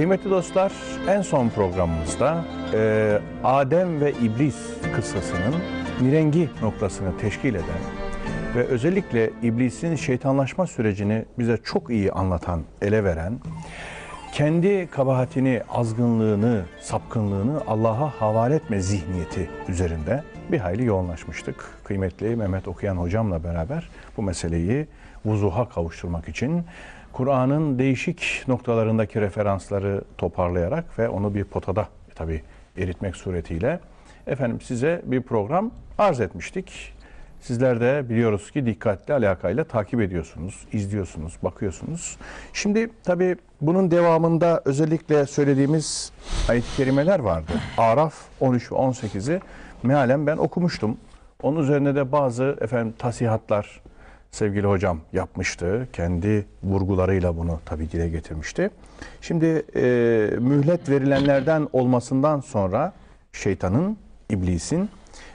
Kıymetli dostlar, en son programımızda e, Adem ve İblis kıssasının mirengi noktasını teşkil eden ve özellikle İblis'in şeytanlaşma sürecini bize çok iyi anlatan, ele veren, kendi kabahatini, azgınlığını, sapkınlığını Allah'a havale etme zihniyeti üzerinde bir hayli yoğunlaşmıştık. Kıymetli Mehmet Okuyan hocamla beraber bu meseleyi vuzuha kavuşturmak için Kur'an'ın değişik noktalarındaki referansları toparlayarak ve onu bir potada tabi eritmek suretiyle efendim size bir program arz etmiştik. Sizler de biliyoruz ki dikkatli alakayla takip ediyorsunuz, izliyorsunuz, bakıyorsunuz. Şimdi tabi bunun devamında özellikle söylediğimiz ayet-i kerimeler vardı. Araf 13 ve 18'i mealen ben okumuştum. Onun üzerine de bazı efendim tasihatlar, sevgili hocam yapmıştı. Kendi vurgularıyla bunu tabii dile getirmişti. Şimdi e, mühlet verilenlerden olmasından sonra şeytanın, iblisin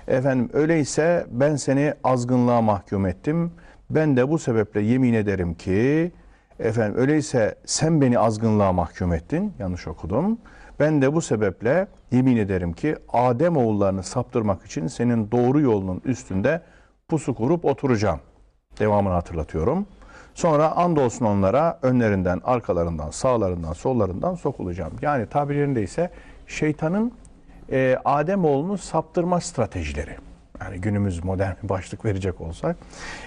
efendim öyleyse ben seni azgınlığa mahkum ettim. Ben de bu sebeple yemin ederim ki efendim öyleyse sen beni azgınlığa mahkum ettin. Yanlış okudum. Ben de bu sebeple yemin ederim ki Adem oğullarını saptırmak için senin doğru yolunun üstünde pusu kurup oturacağım. Devamını hatırlatıyorum. Sonra andolsun onlara önlerinden, arkalarından, sağlarından, sollarından sokulacağım. Yani tabirlerinde ise şeytanın e, Ademoğlunu saptırma stratejileri. Yani günümüz modern bir başlık verecek olsak.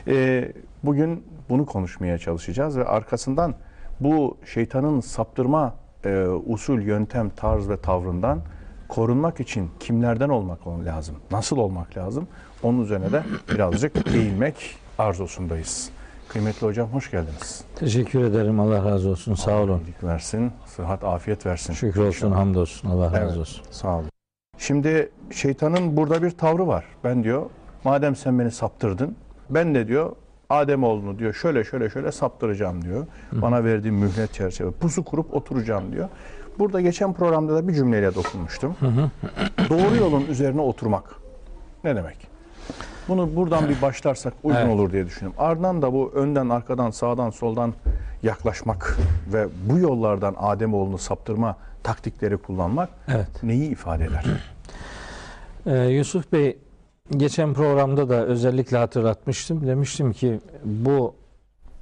E, bugün bunu konuşmaya çalışacağız ve arkasından bu şeytanın saptırma e, usul, yöntem, tarz ve tavrından korunmak için kimlerden olmak lazım? Nasıl olmak lazım? Onun üzerine de birazcık eğilmek arzusundayız. Kıymetli hocam hoş geldiniz. Teşekkür ederim. Allah razı olsun. Sağ Allah olun. iyilik versin, sıhhat, afiyet versin. Şükür olsun, hamdolsun. Allah Evet, razı olsun. Sağ olun. Şimdi şeytanın burada bir tavrı var. Ben diyor, madem sen beni saptırdın, ben de diyor Ademoğlunu diyor şöyle şöyle şöyle saptıracağım diyor. Bana verdiğin mühlet çerçeve. Pusu kurup oturacağım diyor. Burada geçen programda da bir cümleyle dokunmuştum. Doğru yolun üzerine oturmak. Ne demek? Bunu buradan bir başlarsak uygun Evet. olur diye düşünüyorum. Ardından da bu önden, arkadan, sağdan, soldan yaklaşmak ve bu yollardan Ademoğlunu saptırma taktikleri kullanmak Evet. neyi ifade eder? Ee, Yusuf Bey geçen programda da özellikle hatırlatmıştım. Demiştim ki bu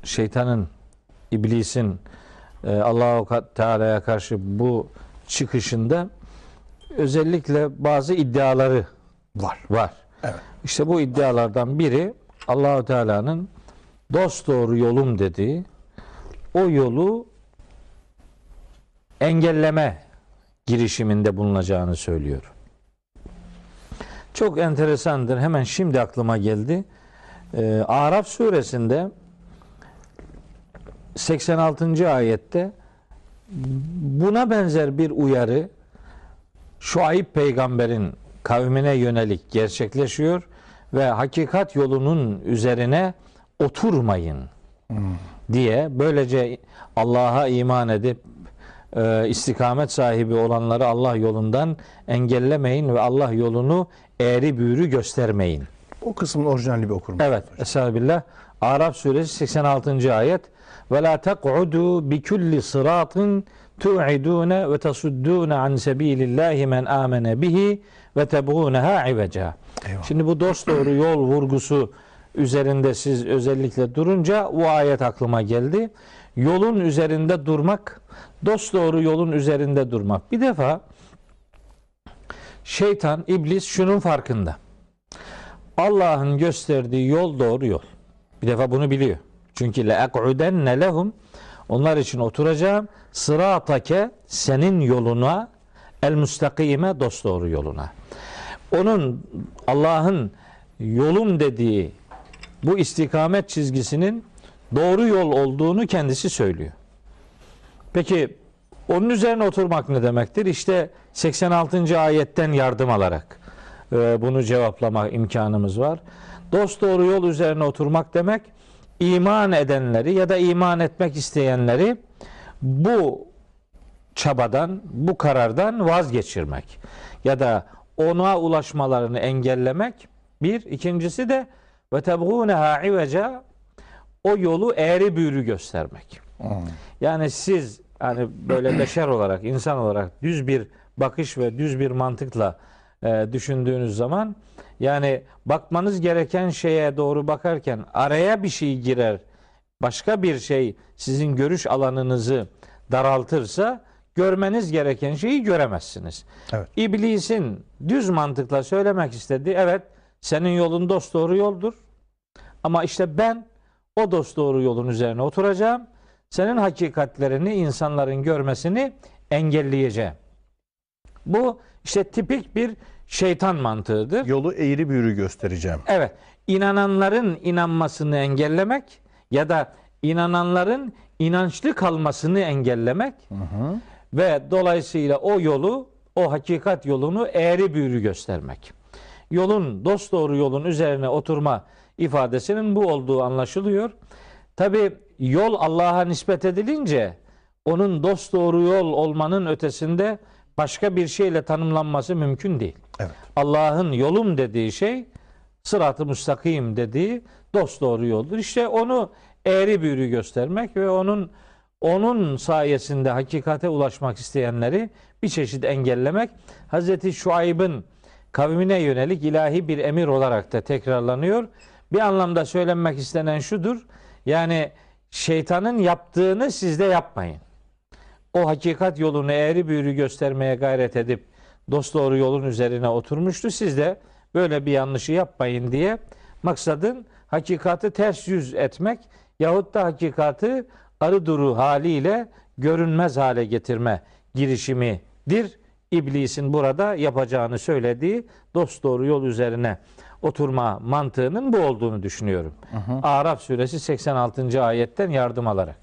şeytanın, iblisin e, Allah-u Teala'ya karşı bu çıkışında özellikle bazı iddiaları Var. var. Evet. İşte bu iddialardan biri Allahu Teala'nın dost doğru yolum dediği o yolu engelleme girişiminde bulunacağını söylüyor. Çok enteresandır. Hemen şimdi aklıma geldi. Ee, Araf suresinde 86. ayette buna benzer bir uyarı Şuayb peygamberin kavmine yönelik gerçekleşiyor ve hakikat yolunun üzerine oturmayın diye böylece Allah'a iman edip e, istikamet sahibi olanları Allah yolundan engellemeyin ve Allah yolunu eğri büğrü göstermeyin. O kısmın orijinalini bir okur musunuz? Evet. Estağfirullah. Araf suresi 86. ayet. Ve la tek'udu bi kulli sıratın tu'idune ve tasuddune an sebilillahi men amene bihi ve tebğuneha iveca. Şimdi bu dost doğru yol vurgusu üzerinde siz özellikle durunca o ayet aklıma geldi. Yolun üzerinde durmak, dost doğru yolun üzerinde durmak. Bir defa şeytan, iblis şunun farkında. Allah'ın gösterdiği yol doğru yol. Bir defa bunu biliyor. Çünkü le ek'udenne lehum onlar için oturacağım sıratake senin yoluna el müstakime dost doğru yoluna. Onun Allah'ın yolum dediği bu istikamet çizgisinin doğru yol olduğunu kendisi söylüyor. Peki onun üzerine oturmak ne demektir? İşte 86. ayetten yardım alarak e, bunu cevaplama imkanımız var. Dost doğru yol üzerine oturmak demek iman edenleri ya da iman etmek isteyenleri bu çabadan, bu karardan vazgeçirmek ya da ona ulaşmalarını engellemek bir. ikincisi de ve tebğûneha iveca o yolu eğri büğrü göstermek. Hmm. Yani siz yani böyle beşer olarak, insan olarak düz bir bakış ve düz bir mantıkla e, düşündüğünüz zaman yani bakmanız gereken şeye doğru bakarken araya bir şey girer, başka bir şey sizin görüş alanınızı daraltırsa görmeniz gereken şeyi göremezsiniz. Evet. İblisin düz mantıkla söylemek istediği evet senin yolun dost doğru yoldur. Ama işte ben o dost doğru yolun üzerine oturacağım. Senin hakikatlerini insanların görmesini engelleyeceğim. Bu işte tipik bir şeytan mantığıdır. Yolu eğri büğrü göstereceğim. Evet, inananların inanmasını engellemek ya da inananların inançlı kalmasını engellemek ve dolayısıyla o yolu, o hakikat yolunu eğri büğrü göstermek. Yolun, dost doğru yolun üzerine oturma ifadesinin bu olduğu anlaşılıyor. Tabi yol Allah'a nispet edilince onun dost doğru yol olmanın ötesinde başka bir şeyle tanımlanması mümkün değil. Evet. Allah'ın yolum dediği şey sırat-ı müstakim dediği dost doğru yoldur. İşte onu eğri büğrü göstermek ve onun onun sayesinde hakikate ulaşmak isteyenleri bir çeşit engellemek Hazreti Şuayb'ın kavmine yönelik ilahi bir emir olarak da tekrarlanıyor. Bir anlamda söylenmek istenen şudur. Yani şeytanın yaptığını siz de yapmayın. O hakikat yolunu eğri büğrü göstermeye gayret edip dost doğru yolun üzerine oturmuştu. Siz de böyle bir yanlışı yapmayın diye maksadın hakikati ters yüz etmek yahut da hakikati arı duru haliyle görünmez hale getirme girişimidir. İblisin burada yapacağını söylediği dost doğru yol üzerine oturma mantığının bu olduğunu düşünüyorum. Araf suresi 86. ayetten yardım alarak.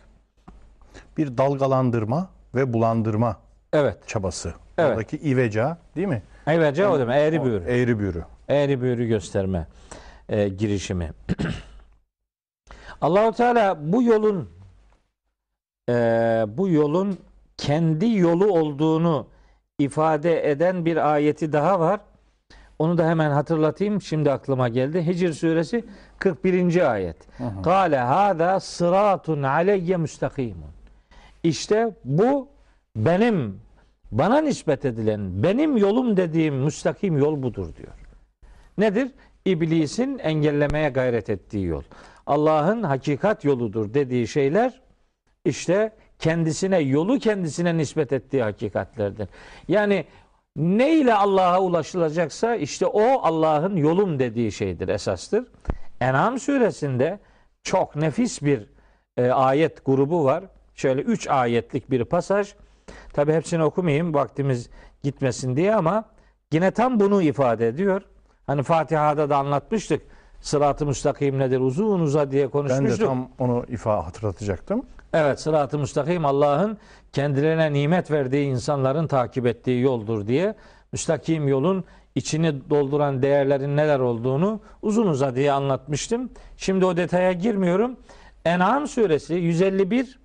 Bir dalgalandırma ve bulandırma Evet. çabası. Evet. Oradaki iveca değil mi? Evet o demek eğri büğrü. Eğri büğrü. eğri büğrü gösterme e, girişimi. Allahu Teala bu yolun e, bu yolun kendi yolu olduğunu ifade eden bir ayeti daha var. Onu da hemen hatırlatayım. Şimdi aklıma geldi. Hicr suresi 41. ayet. Kale hada sıratun aleyye müstakimun. İşte bu benim bana nispet edilen benim yolum dediğim müstakim yol budur diyor. Nedir? İblisin engellemeye gayret ettiği yol. Allah'ın hakikat yoludur dediği şeyler işte kendisine yolu kendisine nispet ettiği hakikatlerdir. Yani ne ile Allah'a ulaşılacaksa işte o Allah'ın yolum dediği şeydir esastır. En'am suresinde çok nefis bir e, ayet grubu var. Şöyle üç ayetlik bir pasaj. Tabi hepsini okumayayım vaktimiz gitmesin diye ama yine tam bunu ifade ediyor. Hani Fatiha'da da anlatmıştık. Sırat-ı müstakim nedir uzun uza diye Ben de konuşmuştuk. tam onu ifa hatırlatacaktım. Evet sırat-ı müstakim Allah'ın kendilerine nimet verdiği insanların takip ettiği yoldur diye müstakim yolun içini dolduran değerlerin neler olduğunu uzun uza diye anlatmıştım. Şimdi o detaya girmiyorum. En'am suresi 151,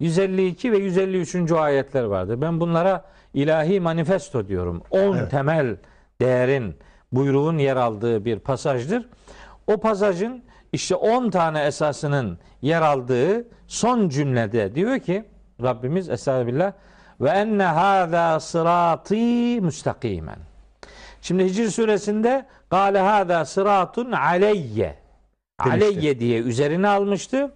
152 ve 153. ayetler vardır. Ben bunlara ilahi manifesto diyorum. 10 Evet. temel değerin, buyruğun yer aldığı bir pasajdır. O pasajın işte 10 tane esasının yer aldığı son cümlede diyor ki Rabbimiz Estağfirullah ve enne hâzâ sırâtî müstakimen. Şimdi Hicr suresinde gâle hâzâ sıratun aleyye. Aleyye diye üzerine almıştı.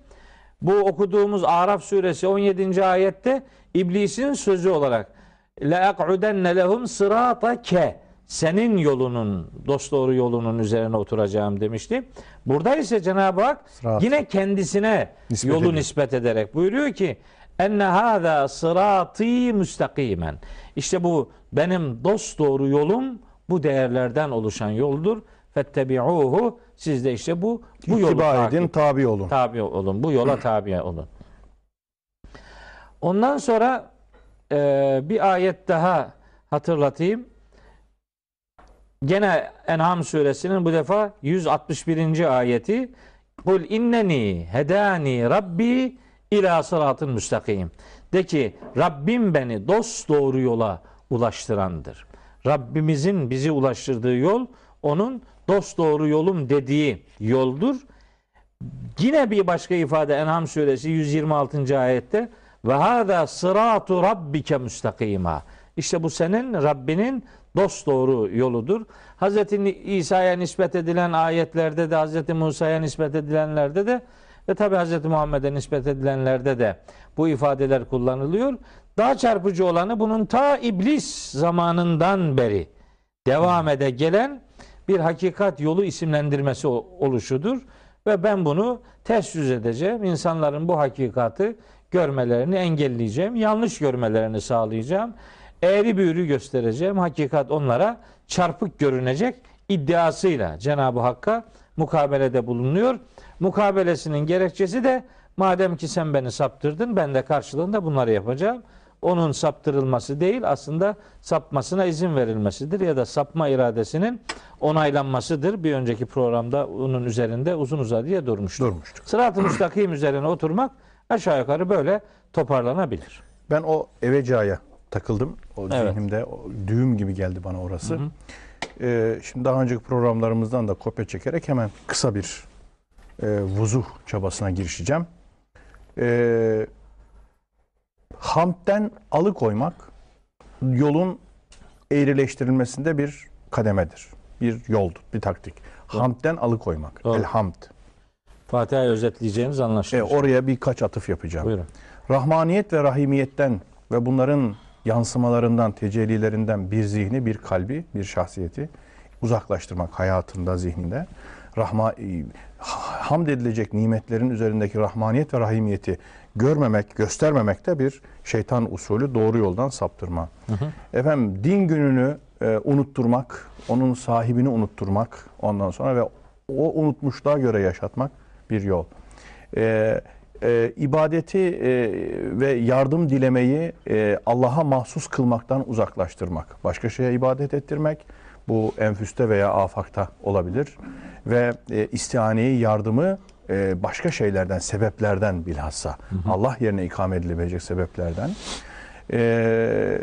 Bu okuduğumuz Araf suresi 17. ayette iblisin sözü olarak la aq'udenne lehum sıratake senin yolunun dosdoğru yolunun üzerine oturacağım demişti. Burada ise Cenab-ı Hak Sırat. yine kendisine Nispet yolu ediyor. nispet ederek buyuruyor ki enne hâzâ sırâtî müstakimen. İşte bu benim dost doğru yolum bu değerlerden oluşan yoldur. Fettebi'uhu siz de işte bu bu yolu takip edin, tabi olun. tabi olun. Bu yola tabi olun. Ondan sonra e, bir ayet daha hatırlatayım. Gene En'am suresinin bu defa 161. ayeti Kul inneni hedani rabbi ila sıratın müstakim. De ki Rabbim beni dost doğru yola ulaştırandır. Rabbimizin bizi ulaştırdığı yol onun dost doğru yolum dediği yoldur. Yine bir başka ifade En'am suresi 126. ayette Ve hâzâ sırâtu rabbike müstakîmâ. İşte bu senin Rabbinin dost doğru yoludur. Hz. İsa'ya nispet edilen ayetlerde de Hz. Musa'ya nispet edilenlerde de ve tabi Hz. Muhammed'e nispet edilenlerde de bu ifadeler kullanılıyor. Daha çarpıcı olanı bunun ta iblis zamanından beri devam ede gelen bir hakikat yolu isimlendirmesi oluşudur. Ve ben bunu ters yüz edeceğim. İnsanların bu hakikatı görmelerini engelleyeceğim. Yanlış görmelerini sağlayacağım. Eğri büğrü göstereceğim. Hakikat onlara çarpık görünecek iddiasıyla Cenab-ı Hakk'a mukabelede bulunuyor. Mukabelesinin gerekçesi de madem ki sen beni saptırdın ben de karşılığında bunları yapacağım. Onun saptırılması değil aslında sapmasına izin verilmesidir ya da sapma iradesinin onaylanmasıdır. Bir önceki programda onun üzerinde uzun uzadıya durmuştuk. Durmuştuk. Sırat-ı müstakim üzerine oturmak aşağı yukarı böyle toparlanabilir. Ben o Eveca'ya takıldım. O Evet. zihnimde o düğüm gibi geldi bana orası. Ee, şimdi daha önceki programlarımızdan da kopya çekerek hemen kısa bir e, vuzuh çabasına girişeceğim. Ee, hamdden alıkoymak yolun eğrileştirilmesinde bir kademedir. Bir yoldur, bir taktik. Hamdden alıkoymak. Doğru. Elhamd. Fatiha'yı özetleyeceğimiz E, anlaşılır. oraya birkaç atıf yapacağım. Buyurun. Rahmaniyet ve rahimiyetten ve bunların yansımalarından, tecellilerinden bir zihni, bir kalbi, bir şahsiyeti uzaklaştırmak hayatında, zihninde. Rahma, e, hamd edilecek nimetlerin üzerindeki rahmaniyet ve rahimiyeti görmemek, göstermemek de bir şeytan usulü doğru yoldan saptırma. Efendim din gününü e, unutturmak, onun sahibini unutturmak ondan sonra ve o unutmuşluğa göre yaşatmak bir yol. E, e, ibadeti e, ve yardım dilemeyi e, Allah'a mahsus kılmaktan uzaklaştırmak. Başka şeye ibadet ettirmek bu enfüste veya afakta olabilir. Ve e, istihaneyi, yardımı e, başka şeylerden, sebeplerden bilhassa Allah yerine ikame edilebilecek sebeplerden e,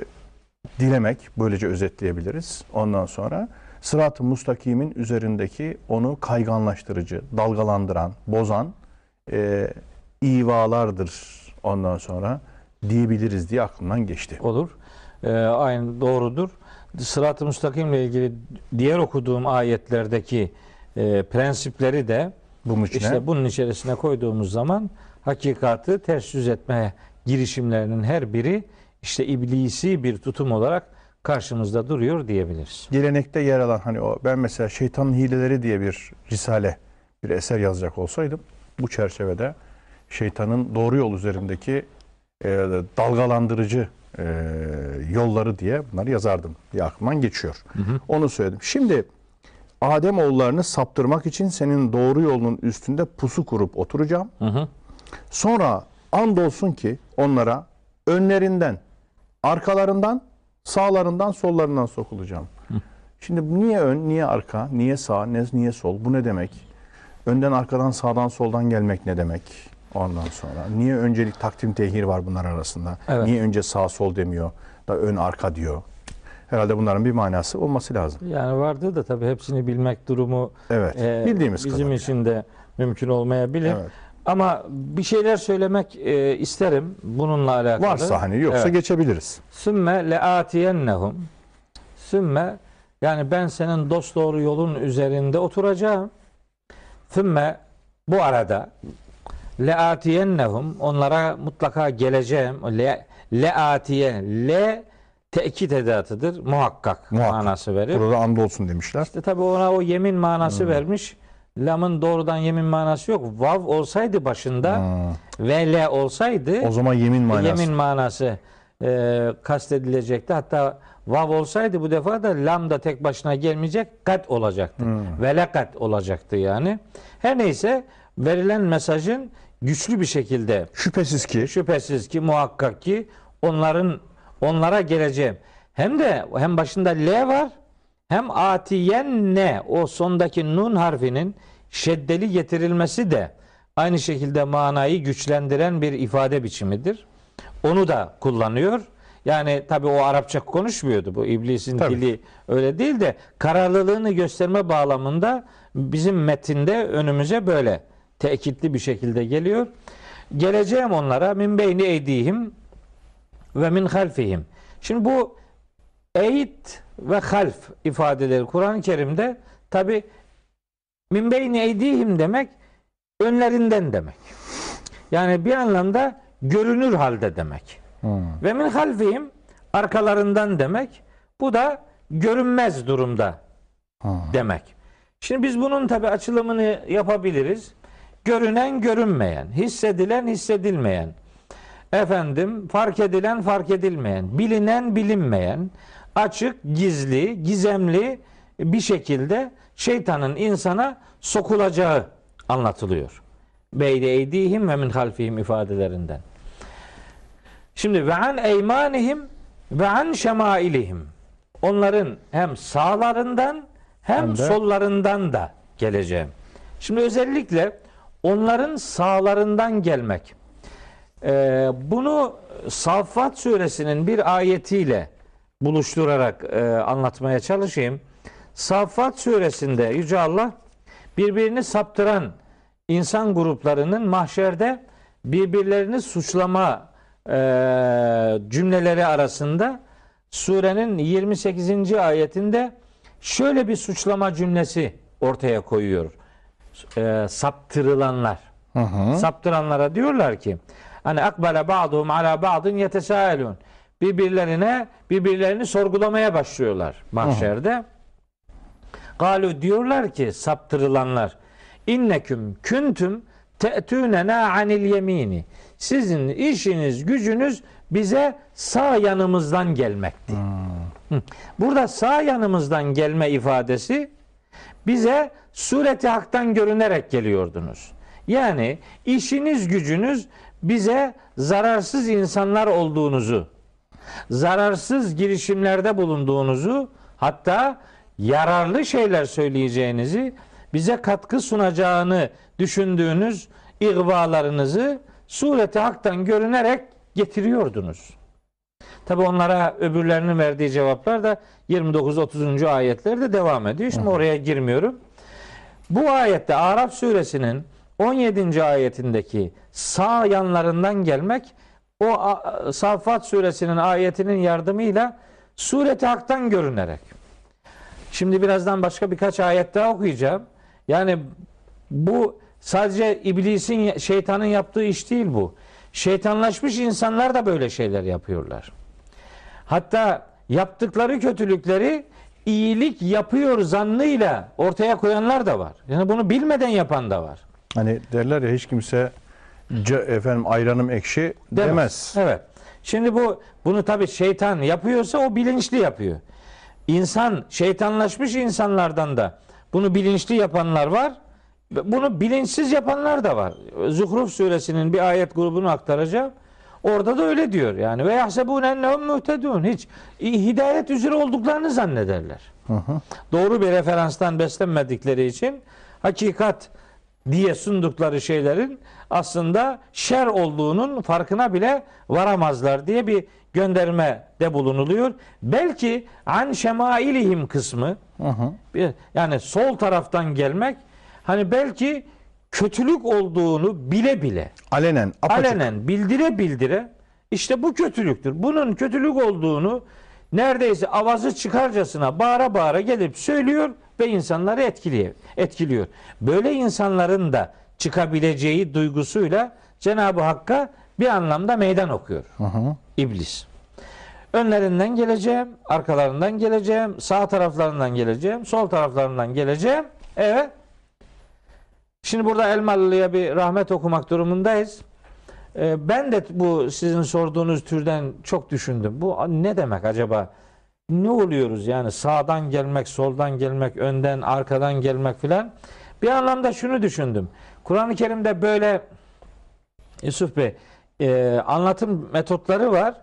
dilemek böylece özetleyebiliriz. Ondan sonra sırat-ı mustakimin üzerindeki onu kayganlaştırıcı, dalgalandıran, bozan e, ivalardır ondan sonra diyebiliriz diye aklımdan geçti. Olur. Ee, aynı doğrudur. Sırat-ı müstakimle ilgili diğer okuduğum ayetlerdeki e, prensipleri de Bunun içine işte bunun içerisine koyduğumuz zaman hakikatı ters yüz etme girişimlerinin her biri işte iblisi bir tutum olarak karşımızda duruyor diyebiliriz. gelenekte yer alan hani o ben mesela şeytanın hileleri diye bir risale, bir eser yazacak olsaydım bu çerçevede şeytanın doğru yol üzerindeki e, dalgalandırıcı e, yolları diye bunları yazardım diye aklımdan geçiyor. Onu söyledim. Şimdi Adem oğullarını saptırmak için senin doğru yolunun üstünde pusu kurup oturacağım. Hı hı. Sonra andolsun ki onlara önlerinden, arkalarından, sağlarından, sollarından sokulacağım. Şimdi niye ön, niye arka, niye sağ, niye sol? Bu ne demek? Önden, arkadan, sağdan, soldan gelmek ne demek? Ondan sonra niye öncelik takdim tehir var bunlar arasında? Evet. Niye önce sağ sol demiyor da ön arka diyor? Herhalde bunların bir manası olması lazım. Yani vardı da tabii hepsini bilmek durumu Evet. e, Bildiğimiz bizim kadarıyla. için de mümkün olmayabilir. Evet. Ama bir şeyler söylemek e, isterim bununla alakalı. Varsa hani yoksa Evet. geçebiliriz. Sümme leatiyennehum. Sümme yani ben senin dost doğru yolun üzerinde oturacağım. Sümme bu arada leatiyennehum onlara mutlaka geleceğim. Le, leatiye le tekit edatıdır. Muhakkak, Muhakkak. manası verir. Burada andolsun demişler. İşte tabi ona o yemin manası vermiş. Lamın doğrudan yemin manası yok. Vav olsaydı başında Hmm. ve le olsaydı O zaman yemin manası. yemin manası e, kastedilecekti. Hatta vav olsaydı bu defa da lam da tek başına gelmeyecek kat olacaktı. Ve lekat olacaktı yani. Her neyse verilen mesajın güçlü bir şekilde Şüphesiz ki şüphesiz ki muhakkak ki onların onlara geleceğim. Hem de hem başında L var hem atiyen ne o sondaki nun harfinin şeddeli getirilmesi de aynı şekilde manayı güçlendiren bir ifade biçimidir. Onu da kullanıyor. Yani tabi o Arapça konuşmuyordu. Bu iblisin Tabii. dili öyle değil de kararlılığını gösterme bağlamında bizim metinde önümüze böyle tekitli bir şekilde geliyor. geleceğim onlara min beyni eydihim ve min halfihim. Şimdi bu eyd ve half ifadeleri Kur'an-ı Kerim'de tabi min beyni eydihim demek önlerinden demek. Yani bir anlamda görünür halde demek. Hmm. Ve min halfihim arkalarından demek. Bu da görünmez durumda Ha. demek. Şimdi biz bunun tabi açılımını yapabiliriz. Görünen görünmeyen, hissedilen hissedilmeyen, efendim fark edilen fark edilmeyen, bilinen bilinmeyen, açık, gizli, gizemli bir şekilde şeytanın insana sokulacağı anlatılıyor. Beyde eydihim ve min halfihim ifadelerinden. Şimdi ve an eymanihim ve an şemailihim. Onların hem sağlarından hem, Hem de- sollarından da geleceğim. Şimdi özellikle onların sağlarından gelmek. Ee, bunu Saffat suresinin bir ayetiyle buluşturarak e, anlatmaya çalışayım. Saffat suresinde Yüce Allah birbirini saptıran insan gruplarının mahşerde birbirlerini suçlama e, cümleleri arasında surenin 28. ayetinde şöyle bir suçlama cümlesi ortaya koyuyor. E, saptırılanlar. Hı hı. Saptıranlara diyorlar ki hani akbale ba'duhum ala ba'dın yetesaelun. Birbirlerine birbirlerini sorgulamaya başlıyorlar mahşerde. Galu diyorlar ki saptırılanlar inneküm küntüm te'tünena anil yemini. Sizin işiniz gücünüz bize sağ yanımızdan gelmekti. Hı. Burada sağ yanımızdan gelme ifadesi bize sureti haktan görünerek geliyordunuz. Yani işiniz gücünüz bize zararsız insanlar olduğunuzu, zararsız girişimlerde bulunduğunuzu, hatta yararlı şeyler söyleyeceğinizi, bize katkı sunacağını düşündüğünüz ihvalarınızı sureti haktan görünerek getiriyordunuz. Tabi onlara öbürlerinin verdiği cevaplar da 29-30. ayetlerde devam ediyor. Şimdi oraya girmiyorum. Bu ayette Araf suresinin 17. ayetindeki sağ yanlarından gelmek o Saffat suresinin ayetinin yardımıyla sureti haktan görünerek. Şimdi birazdan başka birkaç ayet daha okuyacağım. Yani bu sadece iblisin, şeytanın yaptığı iş değil bu. Şeytanlaşmış insanlar da böyle şeyler yapıyorlar. Hatta yaptıkları kötülükleri iyilik yapıyor zannıyla ortaya koyanlar da var. Yani bunu bilmeden yapan da var. Hani derler ya hiç kimse "C- efendim ayranım ekşi demez. Evet. Şimdi bu bunu tabii şeytan yapıyorsa o bilinçli yapıyor. İnsan şeytanlaşmış insanlardan da bunu bilinçli yapanlar var. Bunu bilinçsiz yapanlar da var. Zuhruf suresinin bir ayet grubunu aktaracağım. Orada da öyle diyor. Yani ve yahsebun ennehum muhtedun. Hiç hidayet üzere olduklarını zannederler. Doğru bir referanstan beslenmedikleri için hakikat diye sundukları şeylerin aslında şer olduğunun farkına bile varamazlar diye bir gönderme de bulunuluyor. Belki an şemailihim kısmı bir- yani sol taraftan gelmek hani belki kötülük olduğunu bile bile Alenen, apaçık. alenen bildire bildire işte bu kötülüktür. Bunun kötülük olduğunu neredeyse avazı çıkarcasına bağıra bağıra gelip söylüyor ve insanları etkiliyor. etkiliyor. Böyle insanların da çıkabileceği duygusuyla Cenab-ı Hakk'a bir anlamda meydan okuyor. İblis. Önlerinden geleceğim, arkalarından geleceğim, sağ taraflarından geleceğim, sol taraflarından geleceğim. Evet. Şimdi burada Elmalı'ya bir rahmet okumak durumundayız. Ee, ben de bu sizin sorduğunuz türden çok düşündüm. Bu ne demek acaba? Ne oluyoruz yani sağdan gelmek, soldan gelmek, önden, arkadan gelmek filan. Bir anlamda şunu düşündüm. Kur'an-ı Kerim'de böyle Yusuf Bey e, anlatım metotları var.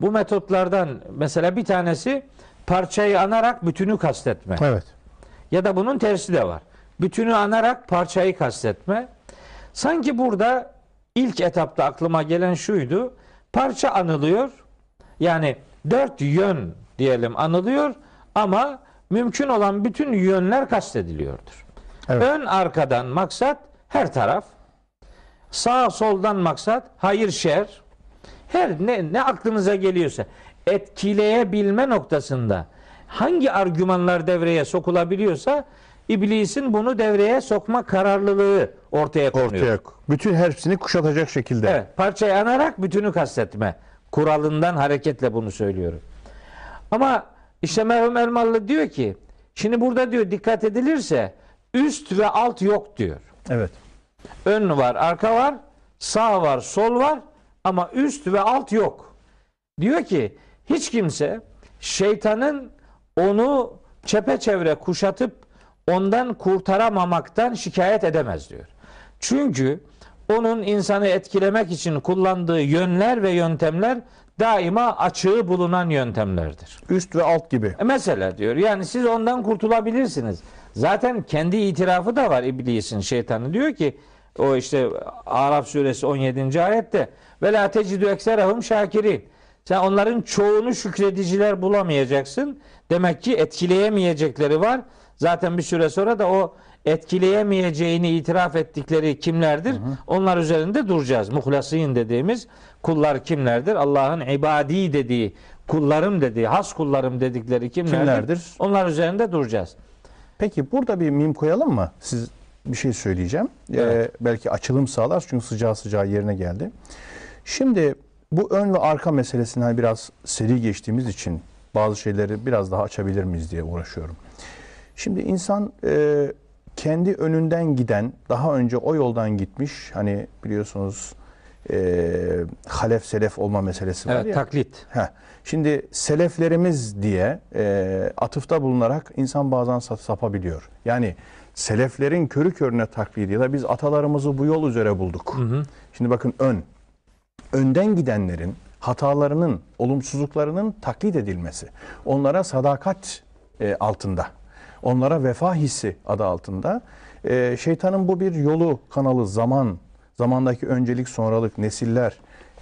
Bu metotlardan mesela bir tanesi parçayı anarak bütünü kastetme. Evet. Ya da bunun tersi de var. Bütünü anarak parçayı kastetme. Sanki burada ilk etapta aklıma gelen şuydu. Parça anılıyor. Yani dört yön diyelim anılıyor ama mümkün olan bütün yönler kastediliyordur. Evet. Ön arkadan maksat her taraf. Sağ soldan maksat hayır şer. Her ne, ne aklınıza geliyorsa etkileyebilme noktasında hangi argümanlar devreye sokulabiliyorsa iblisin bunu devreye sokma kararlılığı ortaya konuyor. Ortaya bütün hepsini kuşatacak şekilde. Evet, parçayı anarak bütünü kastetme kuralından hareketle bunu söylüyorum. Ama işte merhum Elmalı diyor ki şimdi burada diyor dikkat edilirse üst ve alt yok diyor. Evet. Ön var, arka var, sağ var, sol var ama üst ve alt yok. Diyor ki hiç kimse şeytanın onu çepeçevre kuşatıp ondan kurtaramamaktan şikayet edemez diyor. Çünkü onun insanı etkilemek için kullandığı yönler ve yöntemler daima açığı bulunan yöntemlerdir. Üst ve alt gibi. E mesela diyor yani siz ondan kurtulabilirsiniz. Zaten kendi itirafı da var iblisin şeytanı diyor ki o işte Arap suresi 17. ayette ve la tecidü ekserahum şakirin. Sen onların çoğunu şükrediciler bulamayacaksın. Demek ki etkileyemeyecekleri var. Zaten bir süre sonra da o etkileyemeyeceğini itiraf ettikleri kimlerdir? Onlar üzerinde duracağız. Muhlasîn dediğimiz kullar kimlerdir? Allah'ın ibadi dediği, kullarım dediği, has kullarım dedikleri kimlerdir? Kimlerdir? Onlar üzerinde duracağız. Peki burada bir mim koyalım mı? Siz bir şey söyleyeceğim. Ee, Evet. belki açılım sağlar çünkü sıcağı sıcağı yerine geldi. Şimdi bu ön ve arka meselesinden biraz seri geçtiğimiz için bazı şeyleri biraz daha açabilir miyiz diye uğraşıyorum. Şimdi insan e, kendi önünden giden, daha önce o yoldan gitmiş, hani biliyorsunuz e, halef selef olma meselesi var Evet, ya. taklit. Heh. Şimdi seleflerimiz diye e, atıfta bulunarak insan bazen sa- sapabiliyor. Yani seleflerin körü körüne taklidi ya da biz atalarımızı bu yol üzere bulduk. Şimdi bakın ön. Önden gidenlerin hatalarının, olumsuzluklarının taklit edilmesi. Onlara sadakat e, altında, onlara vefa hissi adı altında. E, şeytanın bu bir yolu, kanalı, zaman, zamandaki öncelik, sonralık, nesiller,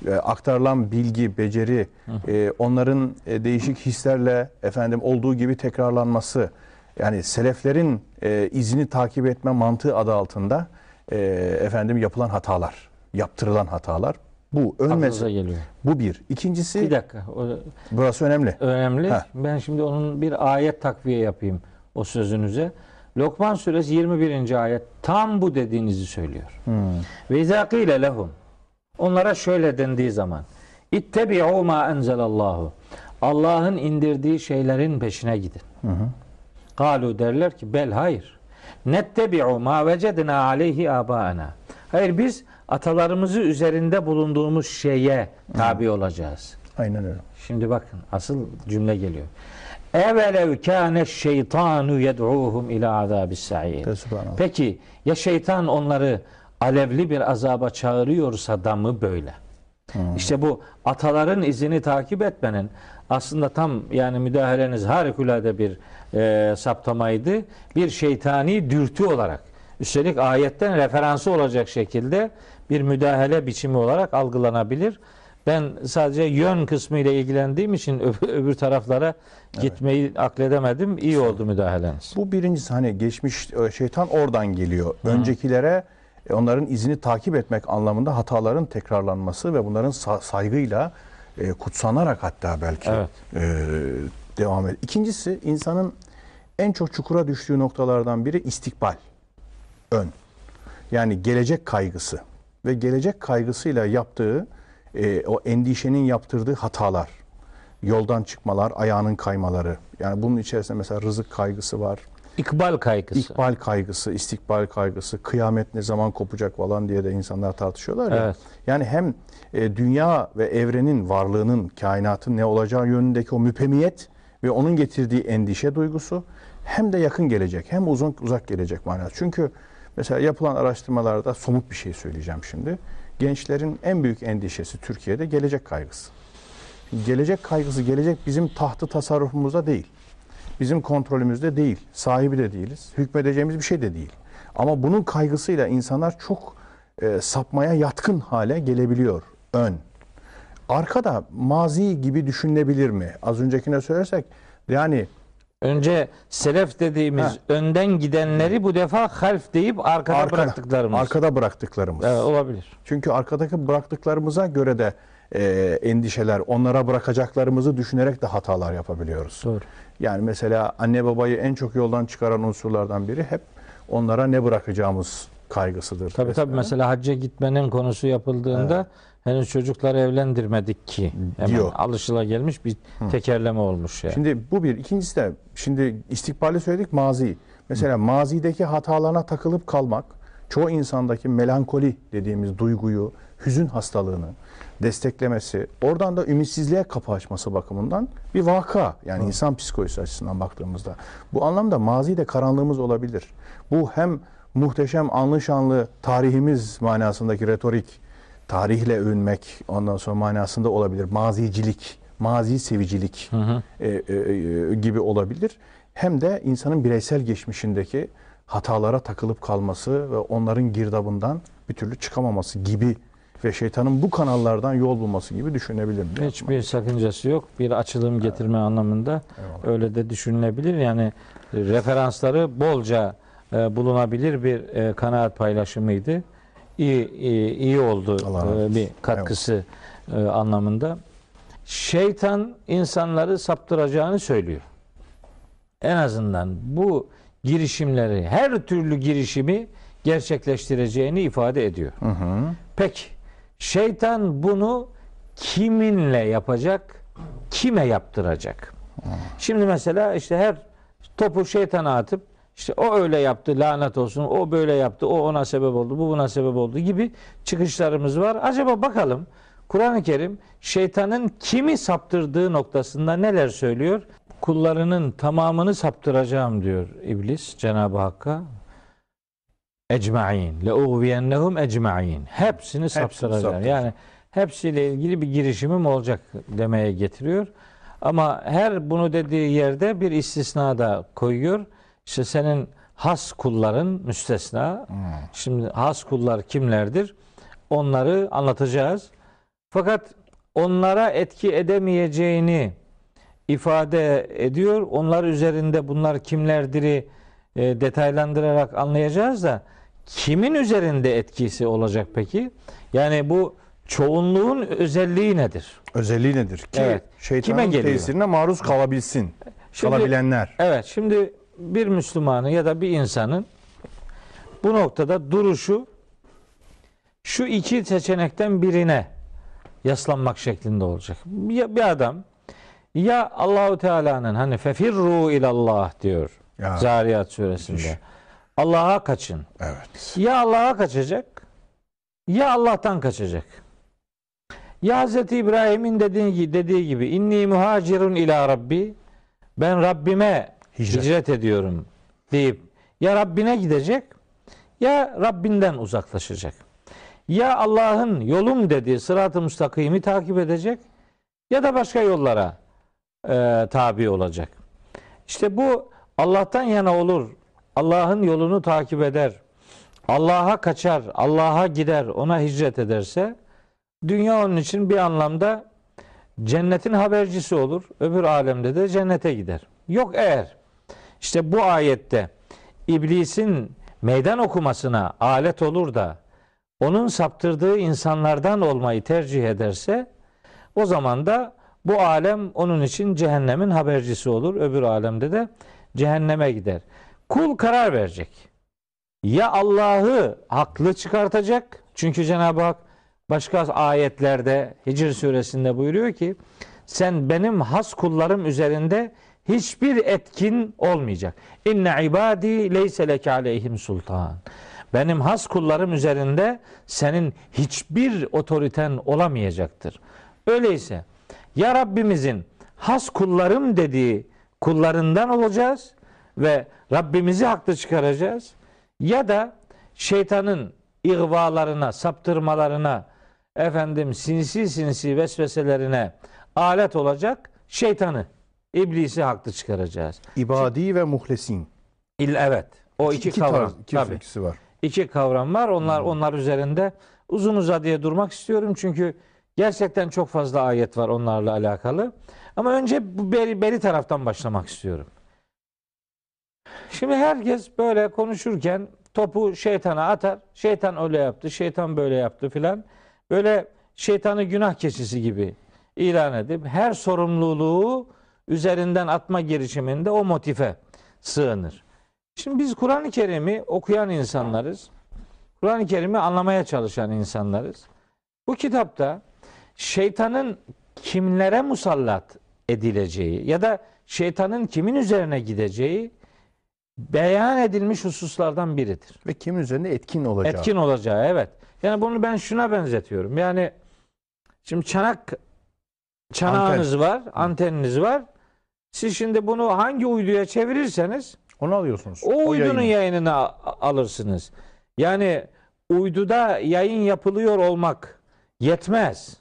e, aktarılan bilgi, beceri, e, onların e, değişik hislerle efendim olduğu gibi tekrarlanması, yani seleflerin e, izini takip etme mantığı adı altında e, efendim yapılan hatalar, yaptırılan hatalar. Bu ön Aklınıza mes- geliyor. bu bir. İkincisi Bir dakika. O burası önemli. önemli. Heh. Ben şimdi onun bir ayet takviye yapayım o sözünüze. Lokman suresi 21. ayet tam bu dediğinizi söylüyor. Ve izâ kîle lehum onlara şöyle dendiği zaman ittebi'u ma enzelallahu Allah'ın indirdiği şeylerin peşine gidin. Galu derler ki bel hayır. Nettebi'u ma vecedna aleyhi abaana. Hayır biz atalarımızı üzerinde bulunduğumuz şeye tabi olacağız. Aynen öyle. Şimdi bakın asıl cümle geliyor. Evelev kâne şeytanu yed'uhum ila azabis sa'ir. Peki ya şeytan onları alevli bir azaba çağırıyorsa da mı böyle? İşte bu ataların izini takip etmenin aslında tam yani müdahaleniz harikulade bir e, saptamaydı. Bir şeytani dürtü olarak üstelik ayetten referansı olacak şekilde bir müdahale biçimi olarak algılanabilir. Ben sadece yön kısmı ile ilgilendiğim için öbür, öbür taraflara gitmeyi akledemedim. İyi oldu müdahaleniz. Bu birincisi hani geçmiş e, şeytan oradan geliyor. Öncekilere e, onların izini takip etmek anlamında hataların tekrarlanması ve bunların sa- saygıyla e, kutsanarak hatta belki Evet. devam ediyor. İkincisi insanın en çok çukura düştüğü noktalardan biri istikbal. Ön. Yani gelecek kaygısı ve gelecek kaygısıyla yaptığı e, o endişenin yaptırdığı hatalar, yoldan çıkmalar, ayağının kaymaları. Yani bunun içerisinde mesela rızık kaygısı var, İkbal kaygısı. İkbal kaygısı, istikbal kaygısı, kıyamet ne zaman kopacak falan diye de insanlar tartışıyorlar ya. Evet. Yani hem e, dünya ve evrenin varlığının, kainatın ne olacağı yönündeki o müpemiyet ve onun getirdiği endişe duygusu hem de yakın gelecek, hem uzun uzak gelecek manası. Çünkü mesela yapılan araştırmalarda somut bir şey söyleyeceğim şimdi. Gençlerin en büyük endişesi Türkiye'de gelecek kaygısı. Gelecek kaygısı, gelecek bizim tahtı tasarrufumuzda değil. Bizim kontrolümüzde değil. Sahibi de değiliz. Hükmedeceğimiz bir şey de değil. Ama bunun kaygısıyla insanlar çok e, sapmaya yatkın hale gelebiliyor. Ön. Arkada mazi gibi düşünülebilir mi? Az öncekine söylersek yani Önce selef dediğimiz Ha. önden gidenleri bu defa half deyip arkada Arkada- bıraktıklarımız. Arkada bıraktıklarımız. Evet, olabilir. Çünkü arkadaki bıraktıklarımıza göre de e, endişeler, onlara bırakacaklarımızı düşünerek de hatalar yapabiliyoruz. Doğru. Yani mesela anne babayı en çok yoldan çıkaran unsurlardan biri hep onlara ne bırakacağımız kaygısıdır. Tabii tabii mesela hacca gitmenin konusu yapıldığında henüz çocukları evlendirmedik ki. Hemen Diyor. alışılagelmiş bir tekerleme olmuş yani. Şimdi bu bir. İkincisi de şimdi istikbali söyledik mazi. Mesela mazideki hatalarına takılıp kalmak çoğu insandaki melankoli dediğimiz duyguyu, hüzün hastalığını desteklemesi, oradan da ümitsizliğe kapı açması bakımından bir vaka. Yani insan psikolojisi açısından baktığımızda. Bu anlamda mazide karanlığımız olabilir. Bu hem muhteşem anlı şanlı tarihimiz manasındaki retorik, tarihle övünmek ondan sonra manasında olabilir. Mazicilik, mazi sevicilik e, e, e, gibi olabilir. Hem de insanın bireysel geçmişindeki hatalara takılıp kalması ve onların girdabından bir türlü çıkamaması gibi ve şeytanın bu kanallardan yol bulması gibi düşünebilir. Hiçbir sakıncası yok. Bir açılım getirme anlamında öyle de düşünülebilir. Yani referansları bolca e, bulunabilir bir e, kanaat paylaşımıydı. İyi, iyi, iyi oldu e, bir katkısı e, anlamında. Şeytan insanları saptıracağını söylüyor. En azından bu girişimleri, her türlü girişimi gerçekleştireceğini ifade ediyor. Hı hı. Peki şeytan bunu kiminle yapacak? Kime yaptıracak? Şimdi mesela işte her topu şeytana atıp işte o öyle yaptı lanet olsun, o böyle yaptı, o ona sebep oldu, bu buna sebep oldu gibi çıkışlarımız var. Acaba bakalım Kur'an-ı Kerim şeytanın kimi saptırdığı noktasında neler söylüyor? Kullarının tamamını saptıracağım diyor iblis Cenab-ı Hakk'a. Ecmaîn. Le ugviyennehum ecmaîn. Hepsini saptıracağım. saptıracağım. Yani hepsiyle ilgili bir girişimim olacak demeye getiriyor. Ama her bunu dediği yerde bir istisna da koyuyor. İşte senin has kulların müstesna. Şimdi has kullar kimlerdir? Onları anlatacağız. Fakat onlara etki edemeyeceğini ifade ediyor. Onlar üzerinde bunlar kimlerdir'i e, detaylandırarak anlayacağız da kimin üzerinde etkisi olacak peki? Yani bu çoğunluğun özelliği nedir? Özelliği nedir? Ki Evet. şeytanın Kime geliyor? tesirine maruz kalabilsin. Şimdi- Kalabilenler. Evet şimdi bir Müslümanın ya da bir insanın bu noktada duruşu şu iki seçenekten birine yaslanmak şeklinde olacak. Bir, bir adam ya Allahu Teala'nın hani fefirru ilallah diyor Ya. Zariyat suresinde. Allah'a kaçın. Evet. Ya Allah'a kaçacak ya Allah'tan kaçacak. Ya Hz. İbrahim'in dediği dediği gibi inni muhacirun ila Rabbi ben Rabbime Hicret. hicret, ediyorum deyip ya Rabbine gidecek ya Rabbinden uzaklaşacak. Ya Allah'ın yolum dediği sırat-ı müstakimi takip edecek ya da başka yollara e, tabi olacak. İşte bu Allah'tan yana olur. Allah'ın yolunu takip eder. Allah'a kaçar, Allah'a gider, ona hicret ederse dünya onun için bir anlamda cennetin habercisi olur. Öbür alemde de cennete gider. Yok eğer işte bu ayette iblisin meydan okumasına alet olur da onun saptırdığı insanlardan olmayı tercih ederse o zaman da bu alem onun için cehennemin habercisi olur. Öbür alemde de cehenneme gider. Kul karar verecek. Ya Allah'ı haklı çıkartacak. Çünkü Cenab-ı Hak başka ayetlerde Hicr suresinde buyuruyor ki sen benim has kullarım üzerinde hiçbir etkin olmayacak. İnne ibadi leyse leke aleyhim sultan. Benim has kullarım üzerinde senin hiçbir otoriten olamayacaktır. Öyleyse ya Rabbimizin has kullarım dediği kullarından olacağız ve Rabbimizi haklı çıkaracağız ya da şeytanın ihvalarına, saptırmalarına, efendim sinsi sinsi vesveselerine alet olacak şeytanı, iblisi haklı çıkaracağız. İbadi ve muhlesin. İl evet. O iki, iki kavram. tarz, iki Tabii. ikisi var. İki kavram var. Onlar onlar üzerinde uzun uzadıya durmak istiyorum çünkü gerçekten çok fazla ayet var onlarla alakalı. Ama önce bu beri, beri taraftan başlamak istiyorum. Şimdi herkes böyle konuşurken topu şeytana atar. Şeytan öyle yaptı, şeytan böyle yaptı filan. Böyle şeytanı günah keçisi gibi ilan edip her sorumluluğu üzerinden atma girişiminde o motife sığınır. Şimdi biz Kur'an-ı Kerim'i okuyan insanlarız. Kur'an-ı Kerim'i anlamaya çalışan insanlarız. Bu kitapta şeytanın kimlere musallat edileceği ya da şeytanın kimin üzerine gideceği beyan edilmiş hususlardan biridir. Ve kimin üzerinde etkin olacağı. Etkin olacağı evet. Yani bunu ben şuna benzetiyorum. Yani şimdi çanak çanağınız var, anteniniz var. Siz şimdi bunu hangi uyduya çevirirseniz Onu alıyorsunuz. o uydunun yayını. yayınını alırsınız. Yani uyduda yayın yapılıyor olmak yetmez.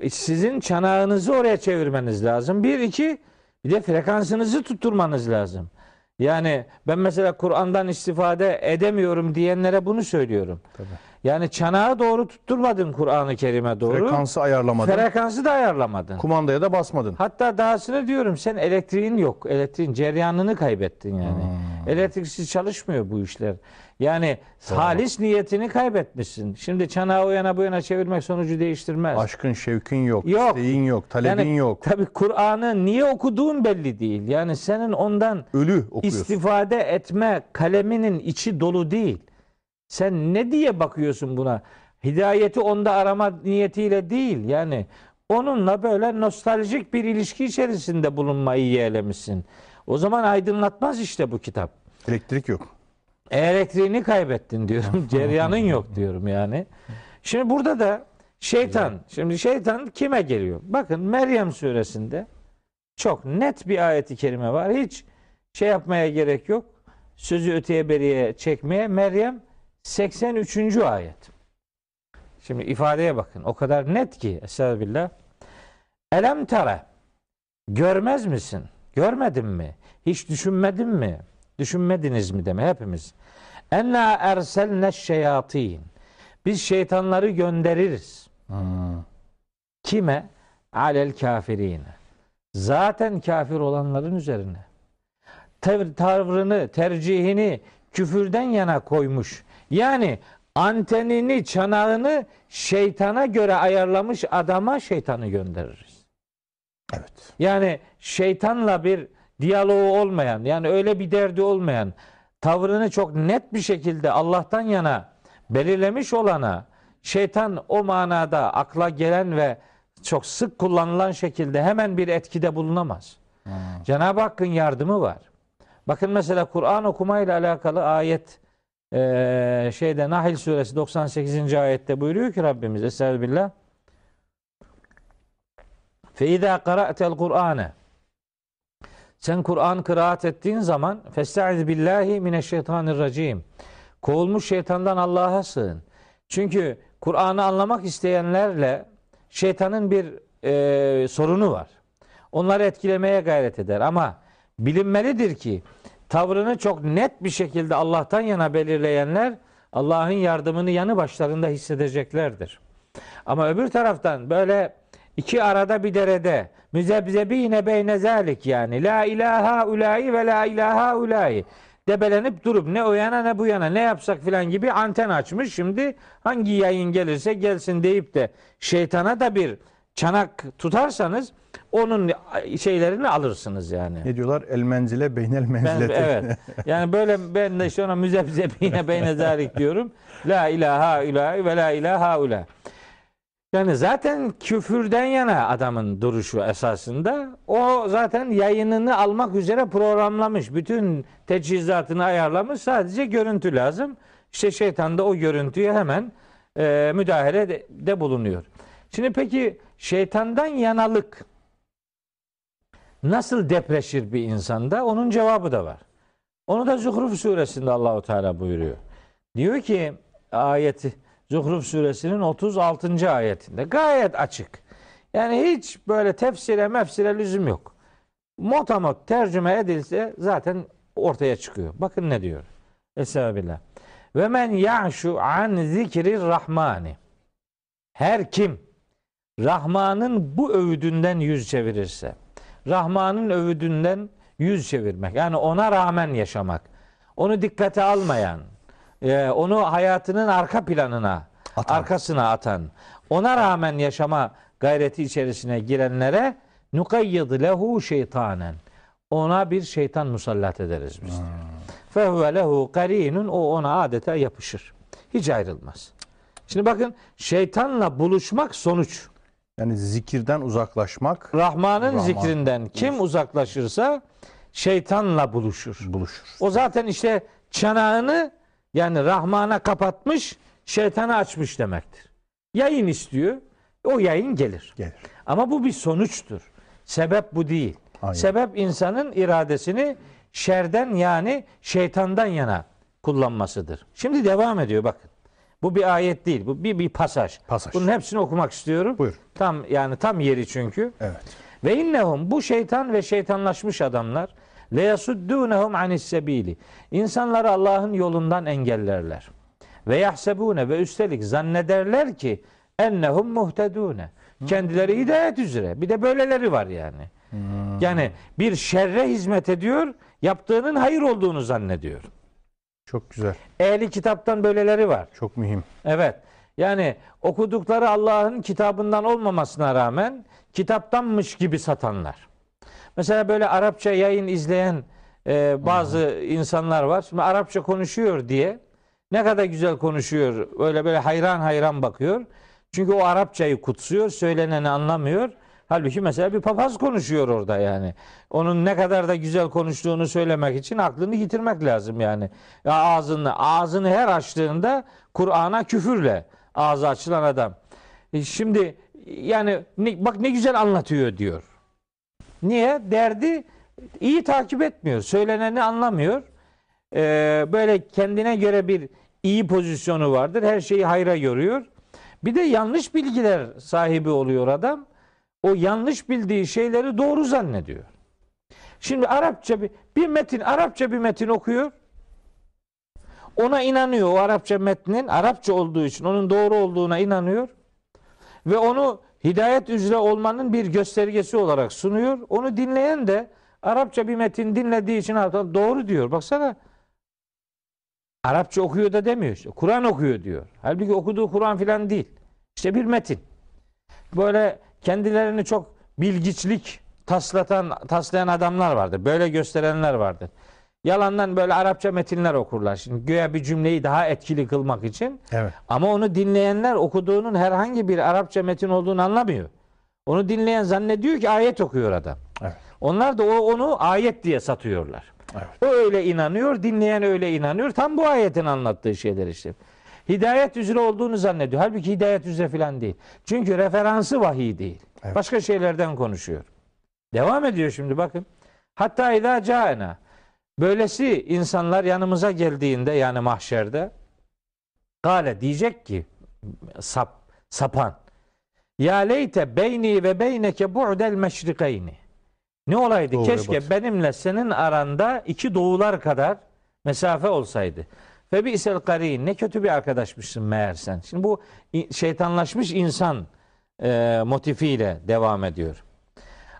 E, Sizin çanağınızı oraya çevirmeniz lazım. Bir, iki, bir de frekansınızı tutturmanız lazım. Yani ben mesela Kur'an'dan istifade edemiyorum diyenlere bunu söylüyorum. Tabii. Yani çanağı doğru tutturmadın Kur'an-ı Kerim'e doğru. Frekansı ayarlamadın. Frekansı da ayarlamadın. Kumandaya da basmadın. Hatta dahasını diyorum sen elektriğin yok. Elektriğin cereyanını kaybettin yani. Hmm. Elektriksiz çalışmıyor bu işler. Yani halis niyetini kaybetmişsin. Şimdi çanağı o yana bu yana çevirmek sonucu değiştirmez. Aşkın, şevkin yok, Yok. isteğin yok, talebin yani, yok. Tabii Kur'an'ı niye okuduğun belli değil. Yani senin ondan Ölü okuyorsun. istifade etme kaleminin içi dolu değil. Sen ne diye bakıyorsun buna? Hidayeti onda arama niyetiyle değil. Yani onunla böyle nostaljik bir ilişki içerisinde bulunmayı yeğlemişsin. O zaman aydınlatmaz işte bu kitap. Elektrik yok. Elektriğini kaybettin diyorum. Ceryanın yok diyorum yani. Şimdi burada da şeytan. Şimdi şeytan kime geliyor? Bakın Meryem suresinde çok net bir ayeti kerime var. Hiç şey yapmaya gerek yok. Sözü öteye beriye çekmeye. Meryem 83. ayet. Şimdi ifadeye bakın. O kadar net ki. Estağfirullah. Elem tara. Görmez misin? Görmedin mi? Hiç düşünmedin mi? Düşünmediniz mi deme hepimiz. Enna erselne şeyatin. Biz şeytanları göndeririz. Kime? Alel kafirine. Zaten kafir olanların üzerine. Tav- tavrını, tercihini küfürden yana koymuş. Yani antenini, çanağını şeytana göre ayarlamış adama şeytanı göndeririz. Evet. Yani şeytanla bir diyaloğu olmayan, yani öyle bir derdi olmayan, tavrını çok net bir şekilde Allah'tan yana belirlemiş olana şeytan o manada akla gelen ve çok sık kullanılan şekilde hemen bir etkide bulunamaz. Cenab-ı Hakk'ın yardımı var. Bakın mesela Kur'an okumayla alakalı ayet eee, şeyde Nahl suresi 98. ayette buyuruyor ki Rabbimiz Estağfirullah. Fe izâ qara'tel Kur'ane sen Kur'an kıraat ettiğin zaman Festaiz billahi mineşşeytanirracim. Kovulmuş şeytandan Allah'a sığın. Çünkü Kur'an'ı anlamak isteyenlerle şeytanın bir e, sorunu var. Onları etkilemeye gayret eder ama bilinmelidir ki tavrını çok net bir şekilde Allah'tan yana belirleyenler Allah'ın yardımını yanı başlarında hissedeceklerdir. Ama öbür taraftan böyle iki arada bir derede müzebzebine beyne zalik yani la ilaha ulai ve la ilaha ulai debelenip durup ne o yana ne bu yana ne yapsak filan gibi anten açmış. Şimdi hangi yayın gelirse gelsin deyip de şeytana da bir çanak tutarsanız onun şeylerini alırsınız yani. Ne diyorlar? El menzile beynel Ben, menzilete. evet. Yani böyle ben de işte ona müzebzebine beyne zalik diyorum. La ilaha ilahi ve la ilaha ula. Yani zaten küfürden yana adamın duruşu esasında. O zaten yayınını almak üzere programlamış. Bütün teçhizatını ayarlamış. Sadece görüntü lazım. İşte şeytan da o görüntüye hemen e, müdahale de, de bulunuyor. Şimdi peki şeytandan yanalık nasıl depreşir bir insanda? Onun cevabı da var. Onu da Zuhruf suresinde Allahu Teala buyuruyor. Diyor ki ayeti Zuhruf suresinin 36. ayetinde gayet açık. Yani hiç böyle tefsire mefsire lüzum yok. Motamot tercüme edilse zaten ortaya çıkıyor. Bakın ne diyor. Estağfirullah. Ve men ya'şu an zikri rahmani. Her kim Rahman'ın bu övüdünden yüz çevirirse, Rahman'ın övüdünden yüz çevirmek. Yani ona rağmen yaşamak. Onu dikkate almayan, e, onu hayatının arka planına, Atan. arkasına atan, ona rağmen yaşama gayreti içerisine girenlere nukayyid lehu şeytanen. Ona bir şeytan musallat ederiz biz. diyor. Fehuve lehu karinun o ona adeta yapışır. Hiç ayrılmaz. Şimdi bakın şeytanla buluşmak sonuç. Yani zikirden uzaklaşmak Rahman'ın Rahman. zikrinden kim uzaklaşırsa şeytanla buluşur. buluşur. O zaten işte çanağını yani Rahman'a kapatmış, şeytana açmış demektir. Yayın istiyor, o yayın gelir. Gelir. Ama bu bir sonuçtur. Sebep bu değil. Aynen. Sebep insanın iradesini şerden yani şeytandan yana kullanmasıdır. Şimdi devam ediyor bakın. Bu bir ayet değil. Bu bir bir pasaj. Pasaj. Bunun hepsini okumak istiyorum. Buyur. Tam yani tam yeri çünkü. Evet. Ve innehum bu şeytan ve şeytanlaşmış adamlar le yasuddunhum anis sebili. İnsanları Allah'ın yolundan engellerler. Ve yahsebune ve üstelik zannederler ki ennehum muhtedune. Kendileri hidayet üzere. Bir de böyleleri var yani. Yani bir şerre hizmet ediyor, yaptığının hayır olduğunu zannediyor. Çok güzel. Ehli kitaptan böyleleri var. Çok mühim. Evet. Yani okudukları Allah'ın kitabından olmamasına rağmen kitaptanmış gibi satanlar. Mesela böyle Arapça yayın izleyen e, bazı insanlar var. Şimdi Arapça konuşuyor diye ne kadar güzel konuşuyor. Öyle böyle hayran hayran bakıyor. Çünkü o Arapçayı kutsuyor, söyleneni anlamıyor. Halbuki mesela bir papaz konuşuyor orada yani. Onun ne kadar da güzel konuştuğunu söylemek için aklını yitirmek lazım yani. Ya ağzını ağzını her açtığında Kur'an'a küfürle ağzı açılan adam. E Şimdi yani ne- bak ne güzel anlatıyor diyor. Niye? Derdi iyi takip etmiyor. Söyleneni anlamıyor. Ee, böyle kendine göre bir iyi pozisyonu vardır. Her şeyi hayra görüyor. Bir de yanlış bilgiler sahibi oluyor adam. O yanlış bildiği şeyleri doğru zannediyor. Şimdi Arapça bir, bir metin, Arapça bir metin okuyor. Ona inanıyor. O Arapça metnin Arapça olduğu için onun doğru olduğuna inanıyor. Ve onu hidayet üzere olmanın bir göstergesi olarak sunuyor. Onu dinleyen de Arapça bir metin dinlediği için doğru diyor. Baksana Arapça okuyor da demiyor işte. Kur'an okuyor diyor. Halbuki okuduğu Kur'an filan değil. İşte bir metin. Böyle kendilerini çok bilgiçlik taslatan, taslayan adamlar vardır. Böyle gösterenler vardır. Yalandan böyle Arapça metinler okurlar. Şimdi güya bir cümleyi daha etkili kılmak için. Evet. Ama onu dinleyenler okuduğunun herhangi bir Arapça metin olduğunu anlamıyor. Onu dinleyen zannediyor ki ayet okuyor adam. Evet. Onlar da o onu ayet diye satıyorlar. Evet. O öyle inanıyor, dinleyen öyle inanıyor. Tam bu ayetin anlattığı şeyler işte. Hidayet üzere olduğunu zannediyor. Halbuki hidayet üzere falan değil. Çünkü referansı vahiy değil. Evet. Başka şeylerden konuşuyor. Devam ediyor şimdi bakın. Hatta idâ câena. Böylesi insanlar yanımıza geldiğinde yani mahşerde Gale diyecek ki sap, sapan Ya leyte beyni ve beyneke bu'del meşrikeyni Ne olaydı? Doğu ve Keşke batı. benimle senin aranda iki doğular kadar mesafe olsaydı. Ve bir isel karin ne kötü bir arkadaşmışsın meğer sen. Şimdi bu şeytanlaşmış insan e, motifiyle devam ediyor.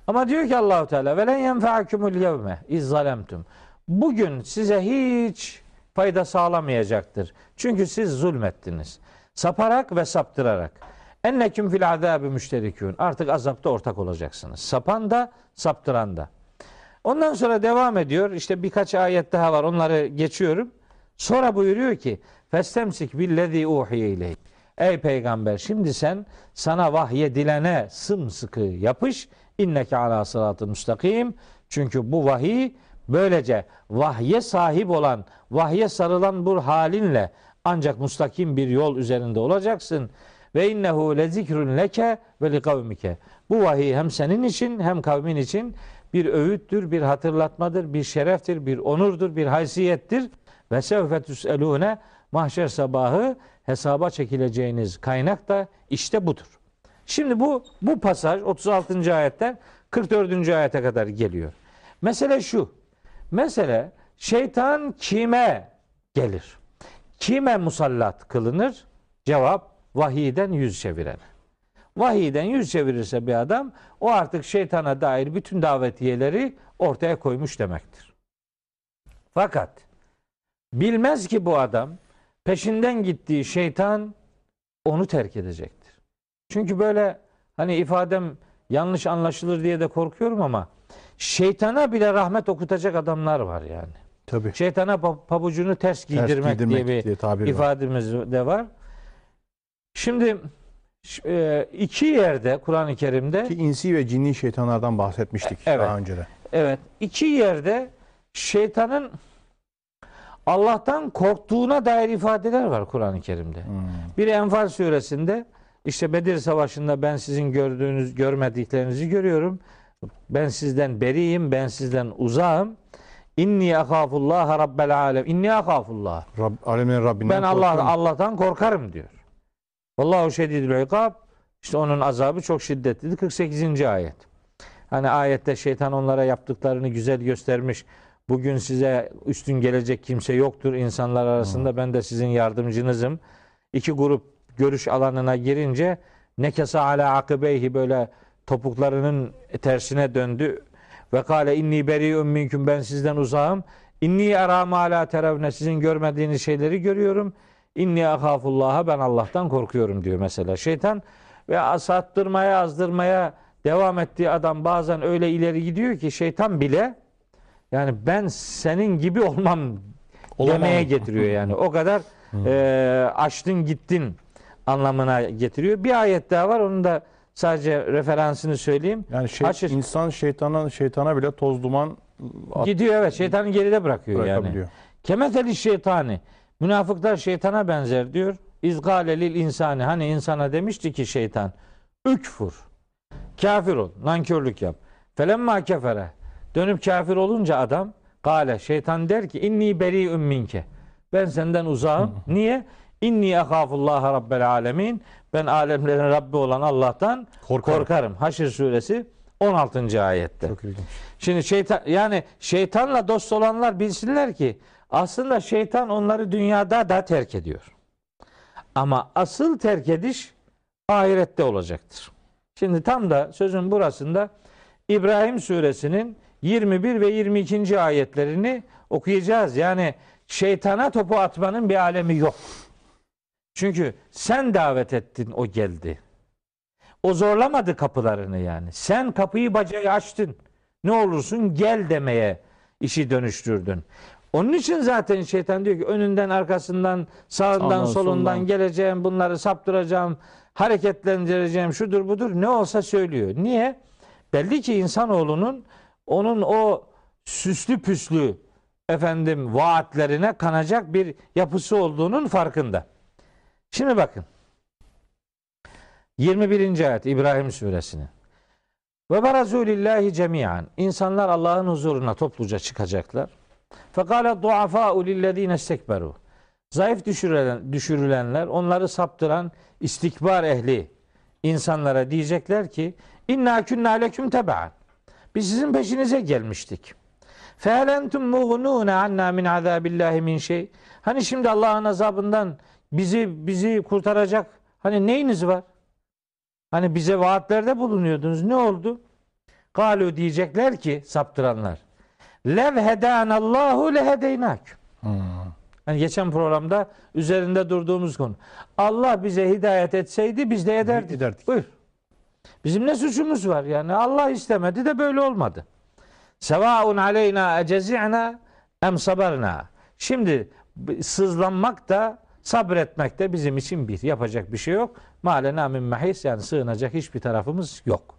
Ama diyor ki Allahu Teala ve len yenfa'akumul yevme iz zalemtum. Bugün size hiç fayda sağlamayacaktır. Çünkü siz zulmettiniz. Saparak ve saptırarak. Enneküm fil azabı müşterikün. Artık azapta ortak olacaksınız. Sapan da saptıran da. Ondan sonra devam ediyor. İşte birkaç ayet daha var. Onları geçiyorum. Sonra buyuruyor ki Festemsik billezî uhiye ileyk. Ey peygamber şimdi sen sana vahyedilene sımsıkı yapış. İnneke ala sıratı müstakim. Çünkü bu vahiy böylece vahye sahip olan, vahye sarılan bu halinle ancak mustakim bir yol üzerinde olacaksın. Ve innehu le zikrun leke ve li kavmike. Bu vahiy hem senin için hem kavmin için bir öğüttür, bir hatırlatmadır, bir şereftir, bir onurdur, bir haysiyettir. Ve sevfe tüselune mahşer sabahı hesaba çekileceğiniz kaynak da işte budur. Şimdi bu bu pasaj 36. ayetten 44. ayete kadar geliyor. Mesele şu. Mesele şeytan kime gelir? Kime musallat kılınır? Cevap vahiyden yüz çevirene. vahiyden yüz çevirirse bir adam o artık şeytana dair bütün davetiyeleri ortaya koymuş demektir. Fakat bilmez ki bu adam peşinden gittiği şeytan onu terk edecektir. Çünkü böyle hani ifadem yanlış anlaşılır diye de korkuyorum ama şeytana bile rahmet okutacak adamlar var yani. Tabii. Şeytana pa- pabucunu ters Ters giydirmek, giydirmek diye bir diye tabir var. ifademiz de var. Şimdi e, iki yerde Kur'an-ı Kerim'de Ki insi ve cinni şeytanlardan bahsetmiştik Evet. daha önce de. evet iki yerde şeytanın Allah'tan korktuğuna dair ifadeler var Kur'an-ı Kerim'de. Hmm. Biri Enfal suresinde işte Bedir Savaşı'nda ben sizin gördüğünüz görmediklerinizi görüyorum. Ben sizden beriyim, ben sizden uzağım. İnni ahafullah rabbel alem. İnni ahafullah. Rab, alemin Rabbinden Ben Allah. Allah'tan korkarım diyor. Vallahu şedidül ikab. İşte onun azabı çok şiddetlidir. 48. ayet. Hani ayette şeytan onlara yaptıklarını güzel göstermiş. Bugün size üstün gelecek kimse yoktur insanlar arasında. Ben de sizin yardımcınızım. İki grup görüş alanına girince nekesa ala akibeyhi böyle topuklarının tersine döndü. Ve kale inni beri'un minküm ben sizden uzağım. İnni ara ala teravne sizin görmediğiniz şeyleri görüyorum. İnni ahafullah'a ben Allah'tan korkuyorum diyor mesela. Şeytan ve sattırmaya azdırmaya devam ettiği adam bazen öyle ileri gidiyor ki şeytan bile yani ben senin gibi olmam Olamam. demeye getiriyor yani. O kadar e, açtın gittin anlamına getiriyor. Bir ayet daha var. Onun da sadece referansını söyleyeyim. Yani şey, Açır. insan şeytana şeytana bile toz duman at, Gidiyor evet şeytanı geride bırakıyor yani. bırakabiliyor. Kemeteli şeytani. Münafıklar şeytana benzer diyor. İzgale lil insani. Hani insana demişti ki şeytan. Ükfur. Kafir ol. Nankörlük yap. Felemma kefere. Dönüp kafir olunca adam Gale şeytan der ki inni beri minke. Ben senden uzağım. Niye? İnni ahafullah rabbel alemin. Ben alemlerin Rabbi olan Allah'tan Korkarım. korkarım. Haşr suresi 16. ayette. Çok ilginç. Şimdi şeytan yani şeytanla dost olanlar bilsinler ki aslında şeytan onları dünyada da terk ediyor. Ama asıl terk ediş ahirette olacaktır. Şimdi tam da sözün burasında İbrahim suresinin 21 ve 22. ayetlerini okuyacağız. Yani şeytana topu atmanın bir alemi yok. Çünkü sen davet ettin o geldi. O zorlamadı kapılarını yani. Sen kapıyı bacağı açtın. Ne olursun gel demeye işi dönüştürdün. Onun için zaten şeytan diyor ki önünden arkasından sağından Sağdan, solundan solundan. geleceğim bunları saptıracağım hareketlendireceğim şudur budur ne olsa söylüyor. Niye? Belli ki insanoğlunun onun o süslü püslü efendim vaatlerine kanacak bir yapısı olduğunun farkında. Şimdi bakın. 21. ayet İbrahim suresinin. Ve barazu lillahi cemiyan. İnsanlar Allah'ın huzuruna topluca çıkacaklar. Fekale duafa'u lillezine istekberu. Zayıf düşürülen, düşürülenler, onları saptıran istikbar ehli insanlara diyecekler ki inna künna leküm tebaan. Biz sizin peşinize gelmiştik. Fehel entum muğnûne anna min azabillahi min şey. Hani şimdi Allah'ın azabından bizi bizi kurtaracak hani neyiniz var? Hani bize vaatlerde bulunuyordunuz. Ne oldu? Galu diyecekler ki saptıranlar. Lev hedanallahu lehedeynak. Hani geçen programda üzerinde durduğumuz konu. Allah bize hidayet etseydi biz de ederdik. Ederdik. Buyur. Bizim ne suçumuz var yani? Allah istemedi de böyle olmadı. Sevaun aleyna ecezi'na em sabarna. Şimdi sızlanmak da sabretmek de bizim için bir. Yapacak bir şey yok. Malena min mahis yani sığınacak hiçbir tarafımız yok.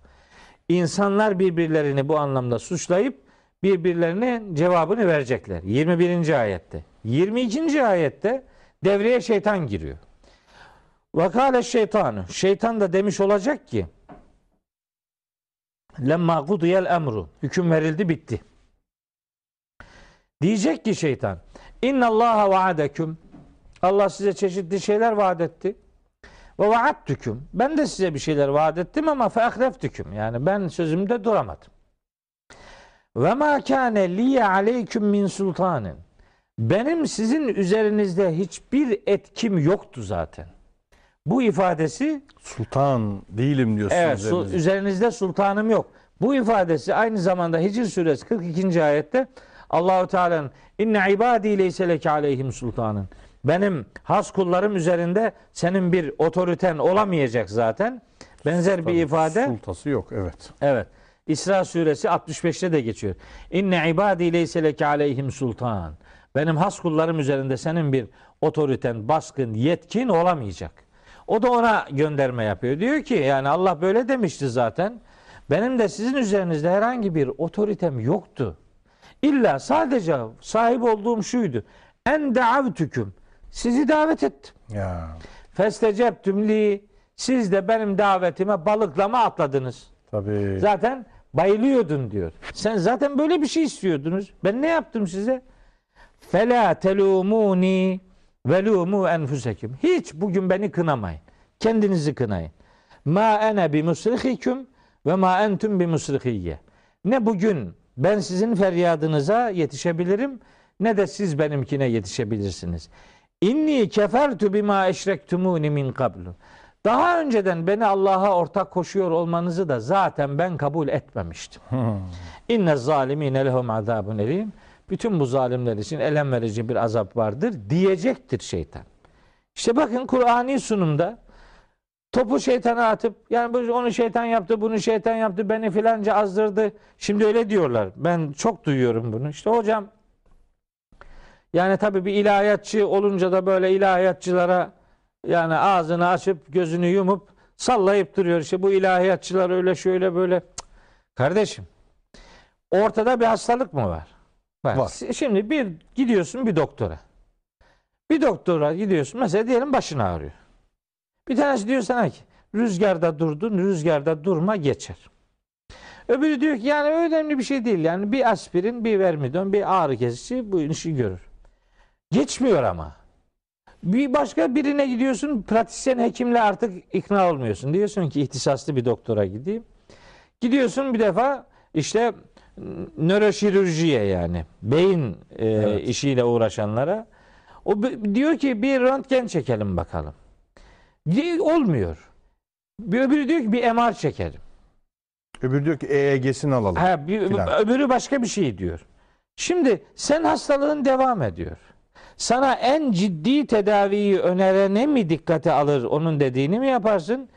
İnsanlar birbirlerini bu anlamda suçlayıp birbirlerine cevabını verecekler. 21. ayette. 22. ayette devreye şeytan giriyor. Vakale şeytanı. Şeytan da demiş olacak ki lemma kudiyel emru. Hüküm verildi bitti. Diyecek ki şeytan inna Allaha vaadeküm Allah size çeşitli şeyler vaat etti. Ve vaattüküm. Ben de size bir şeyler vaat ettim ama fe ahleftüküm. Yani ben sözümde duramadım. Ve ma kâne liye aleyküm min sultanin. Benim sizin üzerinizde hiçbir etkim yoktu zaten. Bu ifadesi Sultan değilim diyorsunuz. evet üzerinizde. üzerinizde sultanım yok. Bu ifadesi aynı zamanda Hicr suresi 42. ayette Allahu Teala'nın inne ibadi leyse leke aleyhim sultanın. Benim has kullarım üzerinde senin bir otoriten olamayacak zaten. Benzer bir Tabii, ifade. Sultası yok evet. Evet. İsra suresi 65'te de geçiyor. İnne ibadi leyse leke aleyhim sultan. Benim has kullarım üzerinde senin bir otoriten, baskın, yetkin olamayacak. O da ona gönderme yapıyor. Diyor ki yani Allah böyle demişti zaten. Benim de sizin üzerinizde herhangi bir otoritem yoktu. İlla sadece sahip olduğum şuydu. En davetüküm. Sizi davet ettim. Ya Festecebtüm li. Siz de benim davetime balıklama atladınız. tabii. Zaten bayılıyordun diyor. Sen zaten böyle bir şey istiyordunuz. Ben ne yaptım size? Fela telumuni velumu enfusekum. Hiç bugün beni kınamayın. Kendinizi kınayın. Ma ene bi musrihiküm ve ma entum bi musrihiyye. Ne bugün ben sizin feryadınıza yetişebilirim ne de siz benimkine yetişebilirsiniz. İnni kefertu bima eşrektumuni min kablu. Daha önceden beni Allah'a ortak koşuyor olmanızı da zaten ben kabul etmemiştim. İnne zalimine lehum azabun elim. Bütün bu zalimler için elem verici bir azap vardır diyecektir şeytan. İşte bakın Kur'ani sunumda topu şeytana atıp yani onu şeytan yaptı, bunu şeytan yaptı, beni filanca azdırdı. Şimdi öyle diyorlar. Ben çok duyuyorum bunu. İşte hocam yani tabii bir ilahiyatçı olunca da böyle ilahiyatçılara yani ağzını açıp gözünü yumup sallayıp duruyor. İşte bu ilahiyatçılar öyle şöyle böyle. Cık. Kardeşim ortada bir hastalık mı var? Var. Var. Şimdi bir gidiyorsun bir doktora. Bir doktora gidiyorsun mesela diyelim başın ağrıyor. Bir tanesi diyor sana ki rüzgarda durdun rüzgarda durma geçer. Öbürü diyor ki yani önemli bir şey değil. Yani bir aspirin bir vermidon bir ağrı kesici bu işi görür. Geçmiyor ama. Bir başka birine gidiyorsun pratisyen hekimle artık ikna olmuyorsun. Diyorsun ki ihtisaslı bir doktora gideyim. Gidiyorsun bir defa işte nöroşirürjiye yani beyin e, Evet. işiyle uğraşanlara. O diyor ki bir röntgen çekelim bakalım. Di- Olmuyor. Bir öbürü diyor ki bir MR çekelim. Öbürü diyor ki EEG'sini alalım. Ha, bir, filan. öbürü başka bir şey diyor. Şimdi sen hastalığın devam ediyor. Sana en ciddi tedaviyi önerene mi dikkate alır onun dediğini mi yaparsın?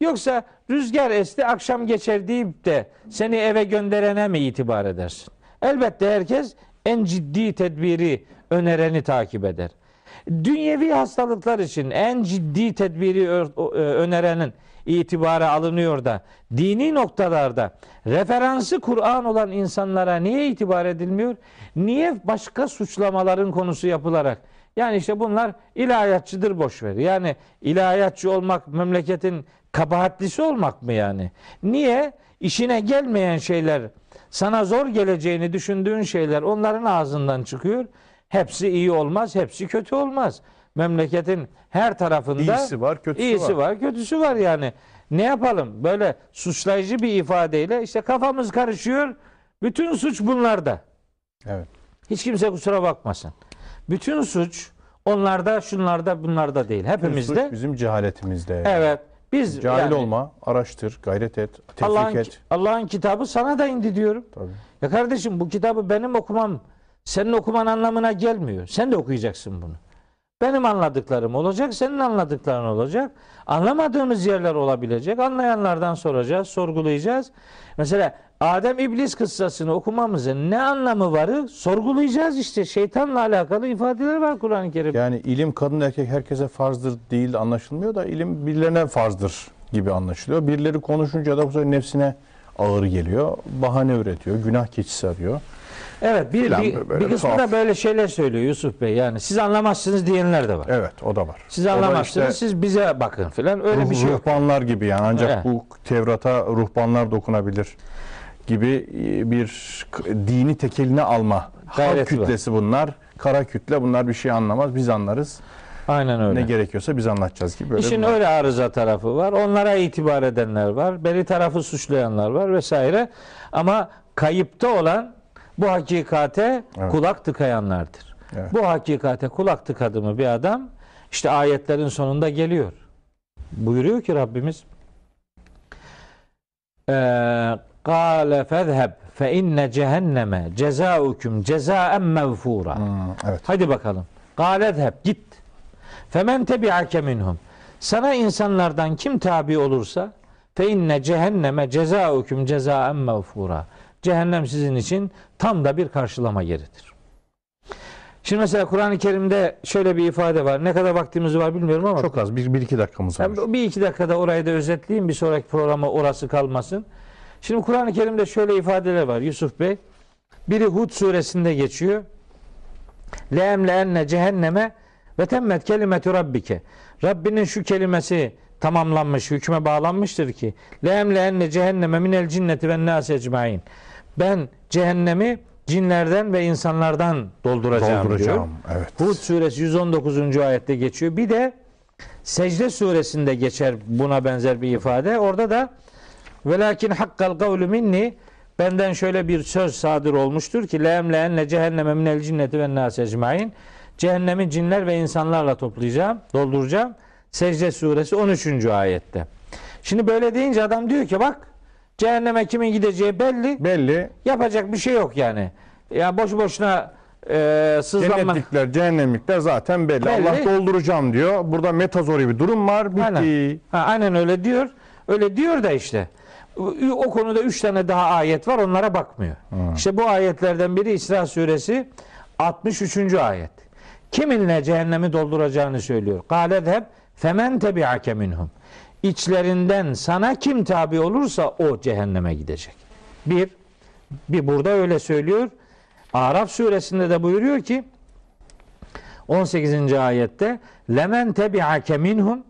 Yoksa rüzgar esti akşam geçer deyip de seni eve gönderene mi itibar edersin? Elbette herkes en ciddi tedbiri önereni takip eder. Dünyevi hastalıklar için en ciddi tedbiri önerenin itibara alınıyor da dini noktalarda referansı Kur'an olan insanlara niye itibar edilmiyor? Niye başka suçlamaların konusu yapılarak yani işte bunlar ilahiyatçıdır boş ver. Yani ilahiyatçı olmak memleketin kabahatlisi olmak mı yani? Niye? İşine gelmeyen şeyler, sana zor geleceğini düşündüğün şeyler onların ağzından çıkıyor. Hepsi iyi olmaz, hepsi kötü olmaz. Memleketin her tarafında İyisi var, kötüsü iyisi var. var, kötüsü var yani. Ne yapalım? Böyle suçlayıcı bir ifadeyle işte kafamız karışıyor. Bütün suç bunlarda. Evet. Hiç kimse kusura bakmasın. Bütün suç onlarda, şunlarda, bunlarda değil. Hepimizde. Suç bizim cehaletimizde. Evet. Biz Cahil yani olma, araştır, gayret et, tefrik Allah'ın et. Allah'ın kitabı sana da indi diyorum. Tabii. Ya kardeşim bu kitabı benim okumam senin okuman anlamına gelmiyor. Sen de okuyacaksın bunu. Benim anladıklarım olacak, senin anladıkların olacak. Anlamadığımız yerler olabilecek. Anlayanlardan soracağız, sorgulayacağız. Mesela Adem İblis kıssasını okumamızın ne anlamı varı sorgulayacağız işte. Şeytanla alakalı ifadeler var Kur'an-ı Kerim'de. Yani ilim kadın erkek herkese farzdır değil anlaşılmıyor da ilim birilerine farzdır gibi anlaşılıyor. Birileri konuşunca da bu sefer nefsine ağır geliyor. Bahane üretiyor, günah keçisi arıyor. Evet bir, bir, böyle bir kısmı tuhaf. da böyle şeyler söylüyor Yusuf Bey. Yani siz anlamazsınız diyenler de var. Evet o da var. Siz anlamazsınız işte siz bize bakın filan öyle ruh- bir şey yok. ruhbanlar gibi yani ancak Evet. bu Tevrat'a ruhbanlar dokunabilir gibi bir k- dini tekeline alma halk var. kütlesi bunlar. Kara kütle bunlar bir şey anlamaz. Biz anlarız. Aynen öyle. Ne gerekiyorsa biz anlatacağız gibi. Böyle İşin bir- öyle arıza tarafı var. Onlara itibar edenler var. Beri tarafı suçlayanlar var vesaire. Ama kayıpta olan bu hakikate Evet. kulak tıkayanlardır. Evet. Bu hakikate kulak tıkadı mı bir adam işte ayetlerin sonunda geliyor. buyuruyor ki Rabbimiz eee Kale fezheb fe inne cehenneme cezaukum cezaen mevfura. Hmm, evet. Hadi bakalım. Kale zheb git. Femen tebi'ake minhum. Sana insanlardan kim tabi olursa fe inne cehenneme cezaukum cezaen mevfura. Cehennem sizin için tam da bir karşılama yeridir. Şimdi mesela Kur'an-ı Kerim'de şöyle bir ifade var. Ne kadar vaktimiz var bilmiyorum ama Çok az. Bir, bir iki dakikamız var. bir iki dakikada orayı da özetleyeyim. Bir sonraki programa orası kalmasın. Şimdi Kur'an-ı Kerim'de şöyle ifadeler var Yusuf Bey. Biri Hud suresinde geçiyor. Le'emle enne cehenneme ve temmet kelimetu rabbike. Rabbinin şu kelimesi tamamlanmış, hükme bağlanmıştır ki le'emle enne cehenneme minel cinneti ve nâs ecmain. Ben cehennemi cinlerden ve insanlardan dolduracağım, diyor. Dolduracağım. Evet. Hud suresi 119. ayette geçiyor. Bir de Secde suresinde geçer buna benzer bir ifade. Orada da velakin hakkal kavlu minni benden şöyle bir söz sadır olmuştur ki leemleenne cehenneme minel cinneti ve nas ecmain cehennemi cinler ve insanlarla toplayacağım, dolduracağım. Secde suresi 13. ayette. Şimdi böyle deyince adam diyor ki bak cehenneme kimin gideceği belli. Belli. Yapacak bir şey yok yani. Ya boş boşuna e, sızlanmak. Cennetlikler, cehennemlikler zaten belli. Belli. Allah dolduracağım diyor. Burada metazori bir durum var. Bitti. Aynen. Ha, aynen öyle diyor. Öyle diyor da işte. O konuda üç tane daha ayet var. Onlara bakmıyor. İşte bu ayetlerden biri İsra suresi 63. ayet. Kiminle cehennemi dolduracağını söylüyor. Kâle hep femen tebi'ake minhum. İçlerinden sana kim tabi olursa o cehenneme gidecek. Bir, bir burada öyle söylüyor. Araf suresinde de buyuruyor ki 18. ayette lemen tebi'ake minhum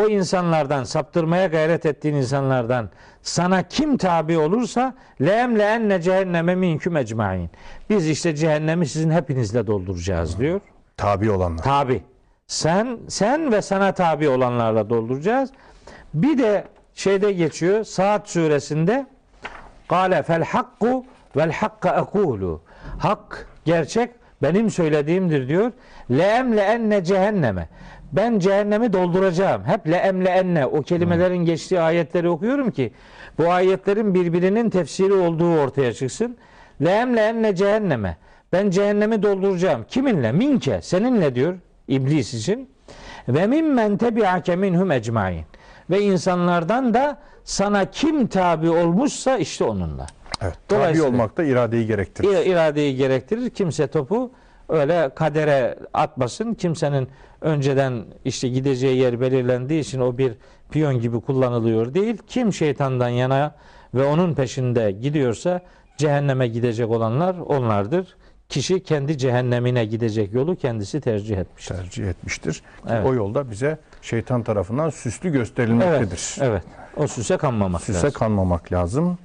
o insanlardan saptırmaya gayret ettiğin insanlardan sana kim tabi olursa leem leenne cehenneme minküm ecmain. Biz işte cehennemi sizin hepinizle dolduracağız diyor. Tabi olanlar. Tabi. Sen sen ve sana tabi olanlarla dolduracağız. Bir de şeyde geçiyor Saat suresinde Kale fel hakku vel hakka ekulu. Hak gerçek benim söylediğimdir diyor. Leem enne cehenneme. Ben cehennemi dolduracağım. Hep leem enne o kelimelerin geçtiği ayetleri okuyorum ki bu ayetlerin birbirinin tefsiri olduğu ortaya çıksın. Leem enne cehenneme. Ben cehennemi dolduracağım. Kiminle? Minke. Seninle diyor iblis için. Ve mimmen tebi'ake minhum ecmain. Ve insanlardan da sana kim tabi olmuşsa işte onunla. Evet. Tabi olmak da iradeyi gerektirir. İra- iradeyi gerektirir. Kimse topu öyle kadere atmasın. Kimsenin önceden işte gideceği yer belirlendiği için o bir piyon gibi kullanılıyor değil. Kim şeytandan yana ve onun peşinde gidiyorsa cehenneme gidecek olanlar onlardır. Kişi kendi cehennemine gidecek yolu kendisi tercih etmiştir. tercih etmiştir. Evet. O yolda bize şeytan tarafından süslü Evet, gösterilmektedir. evet. O süse kanmamak Süse lazım. kanmamak lazım.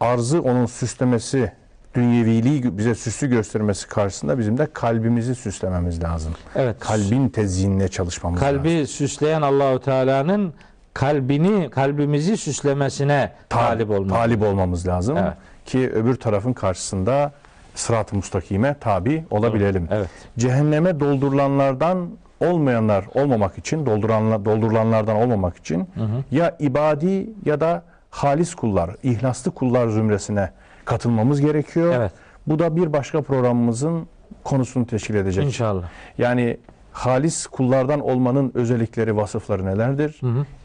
Arzı onun süslemesi, dünyeviliği bize süslü göstermesi karşısında bizim de kalbimizi süslememiz lazım. Evet. Kalbin tezyinine çalışmamız lazım. Kalbi süsleyen Allahu Teala'nın kalbini, kalbimizi süslemesine talip olmak. Talip olmamız lazım Evet. ki öbür tarafın karşısında sırat-ı mustakime tabi olabilelim. Evet. Cehenneme doldurulanlardan olmayanlar olmamak için, dolduranlar, doldurulanlardan olmamak için ya ibadi ya da halis kullar, ihlaslı kullar zümresine katılmamız gerekiyor. Evet. Bu da bir başka programımızın konusunu teşkil edecek. İnşallah. Yani halis kullardan olmanın özellikleri, vasıfları nelerdir?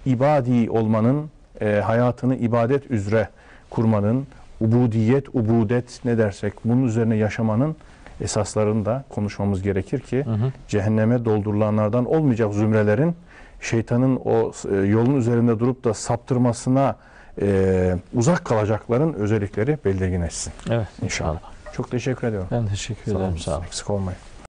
İbadi olmanın, e, hayatını ibadet üzere kurmanın, ubudiyet, ubudet ne dersek bunun üzerine yaşamanın esaslarını da konuşmamız gerekir ki cehenneme doldurulanlardan olmayacak zümrelerin şeytanın o e, yolun üzerinde durup da saptırmasına e, uzak kalacakların özellikleri belirginleşsin. Evet. İnşallah. Çok teşekkür ediyorum. Ben teşekkür Sağ ederim. Sağ olun. Eksik olmayın.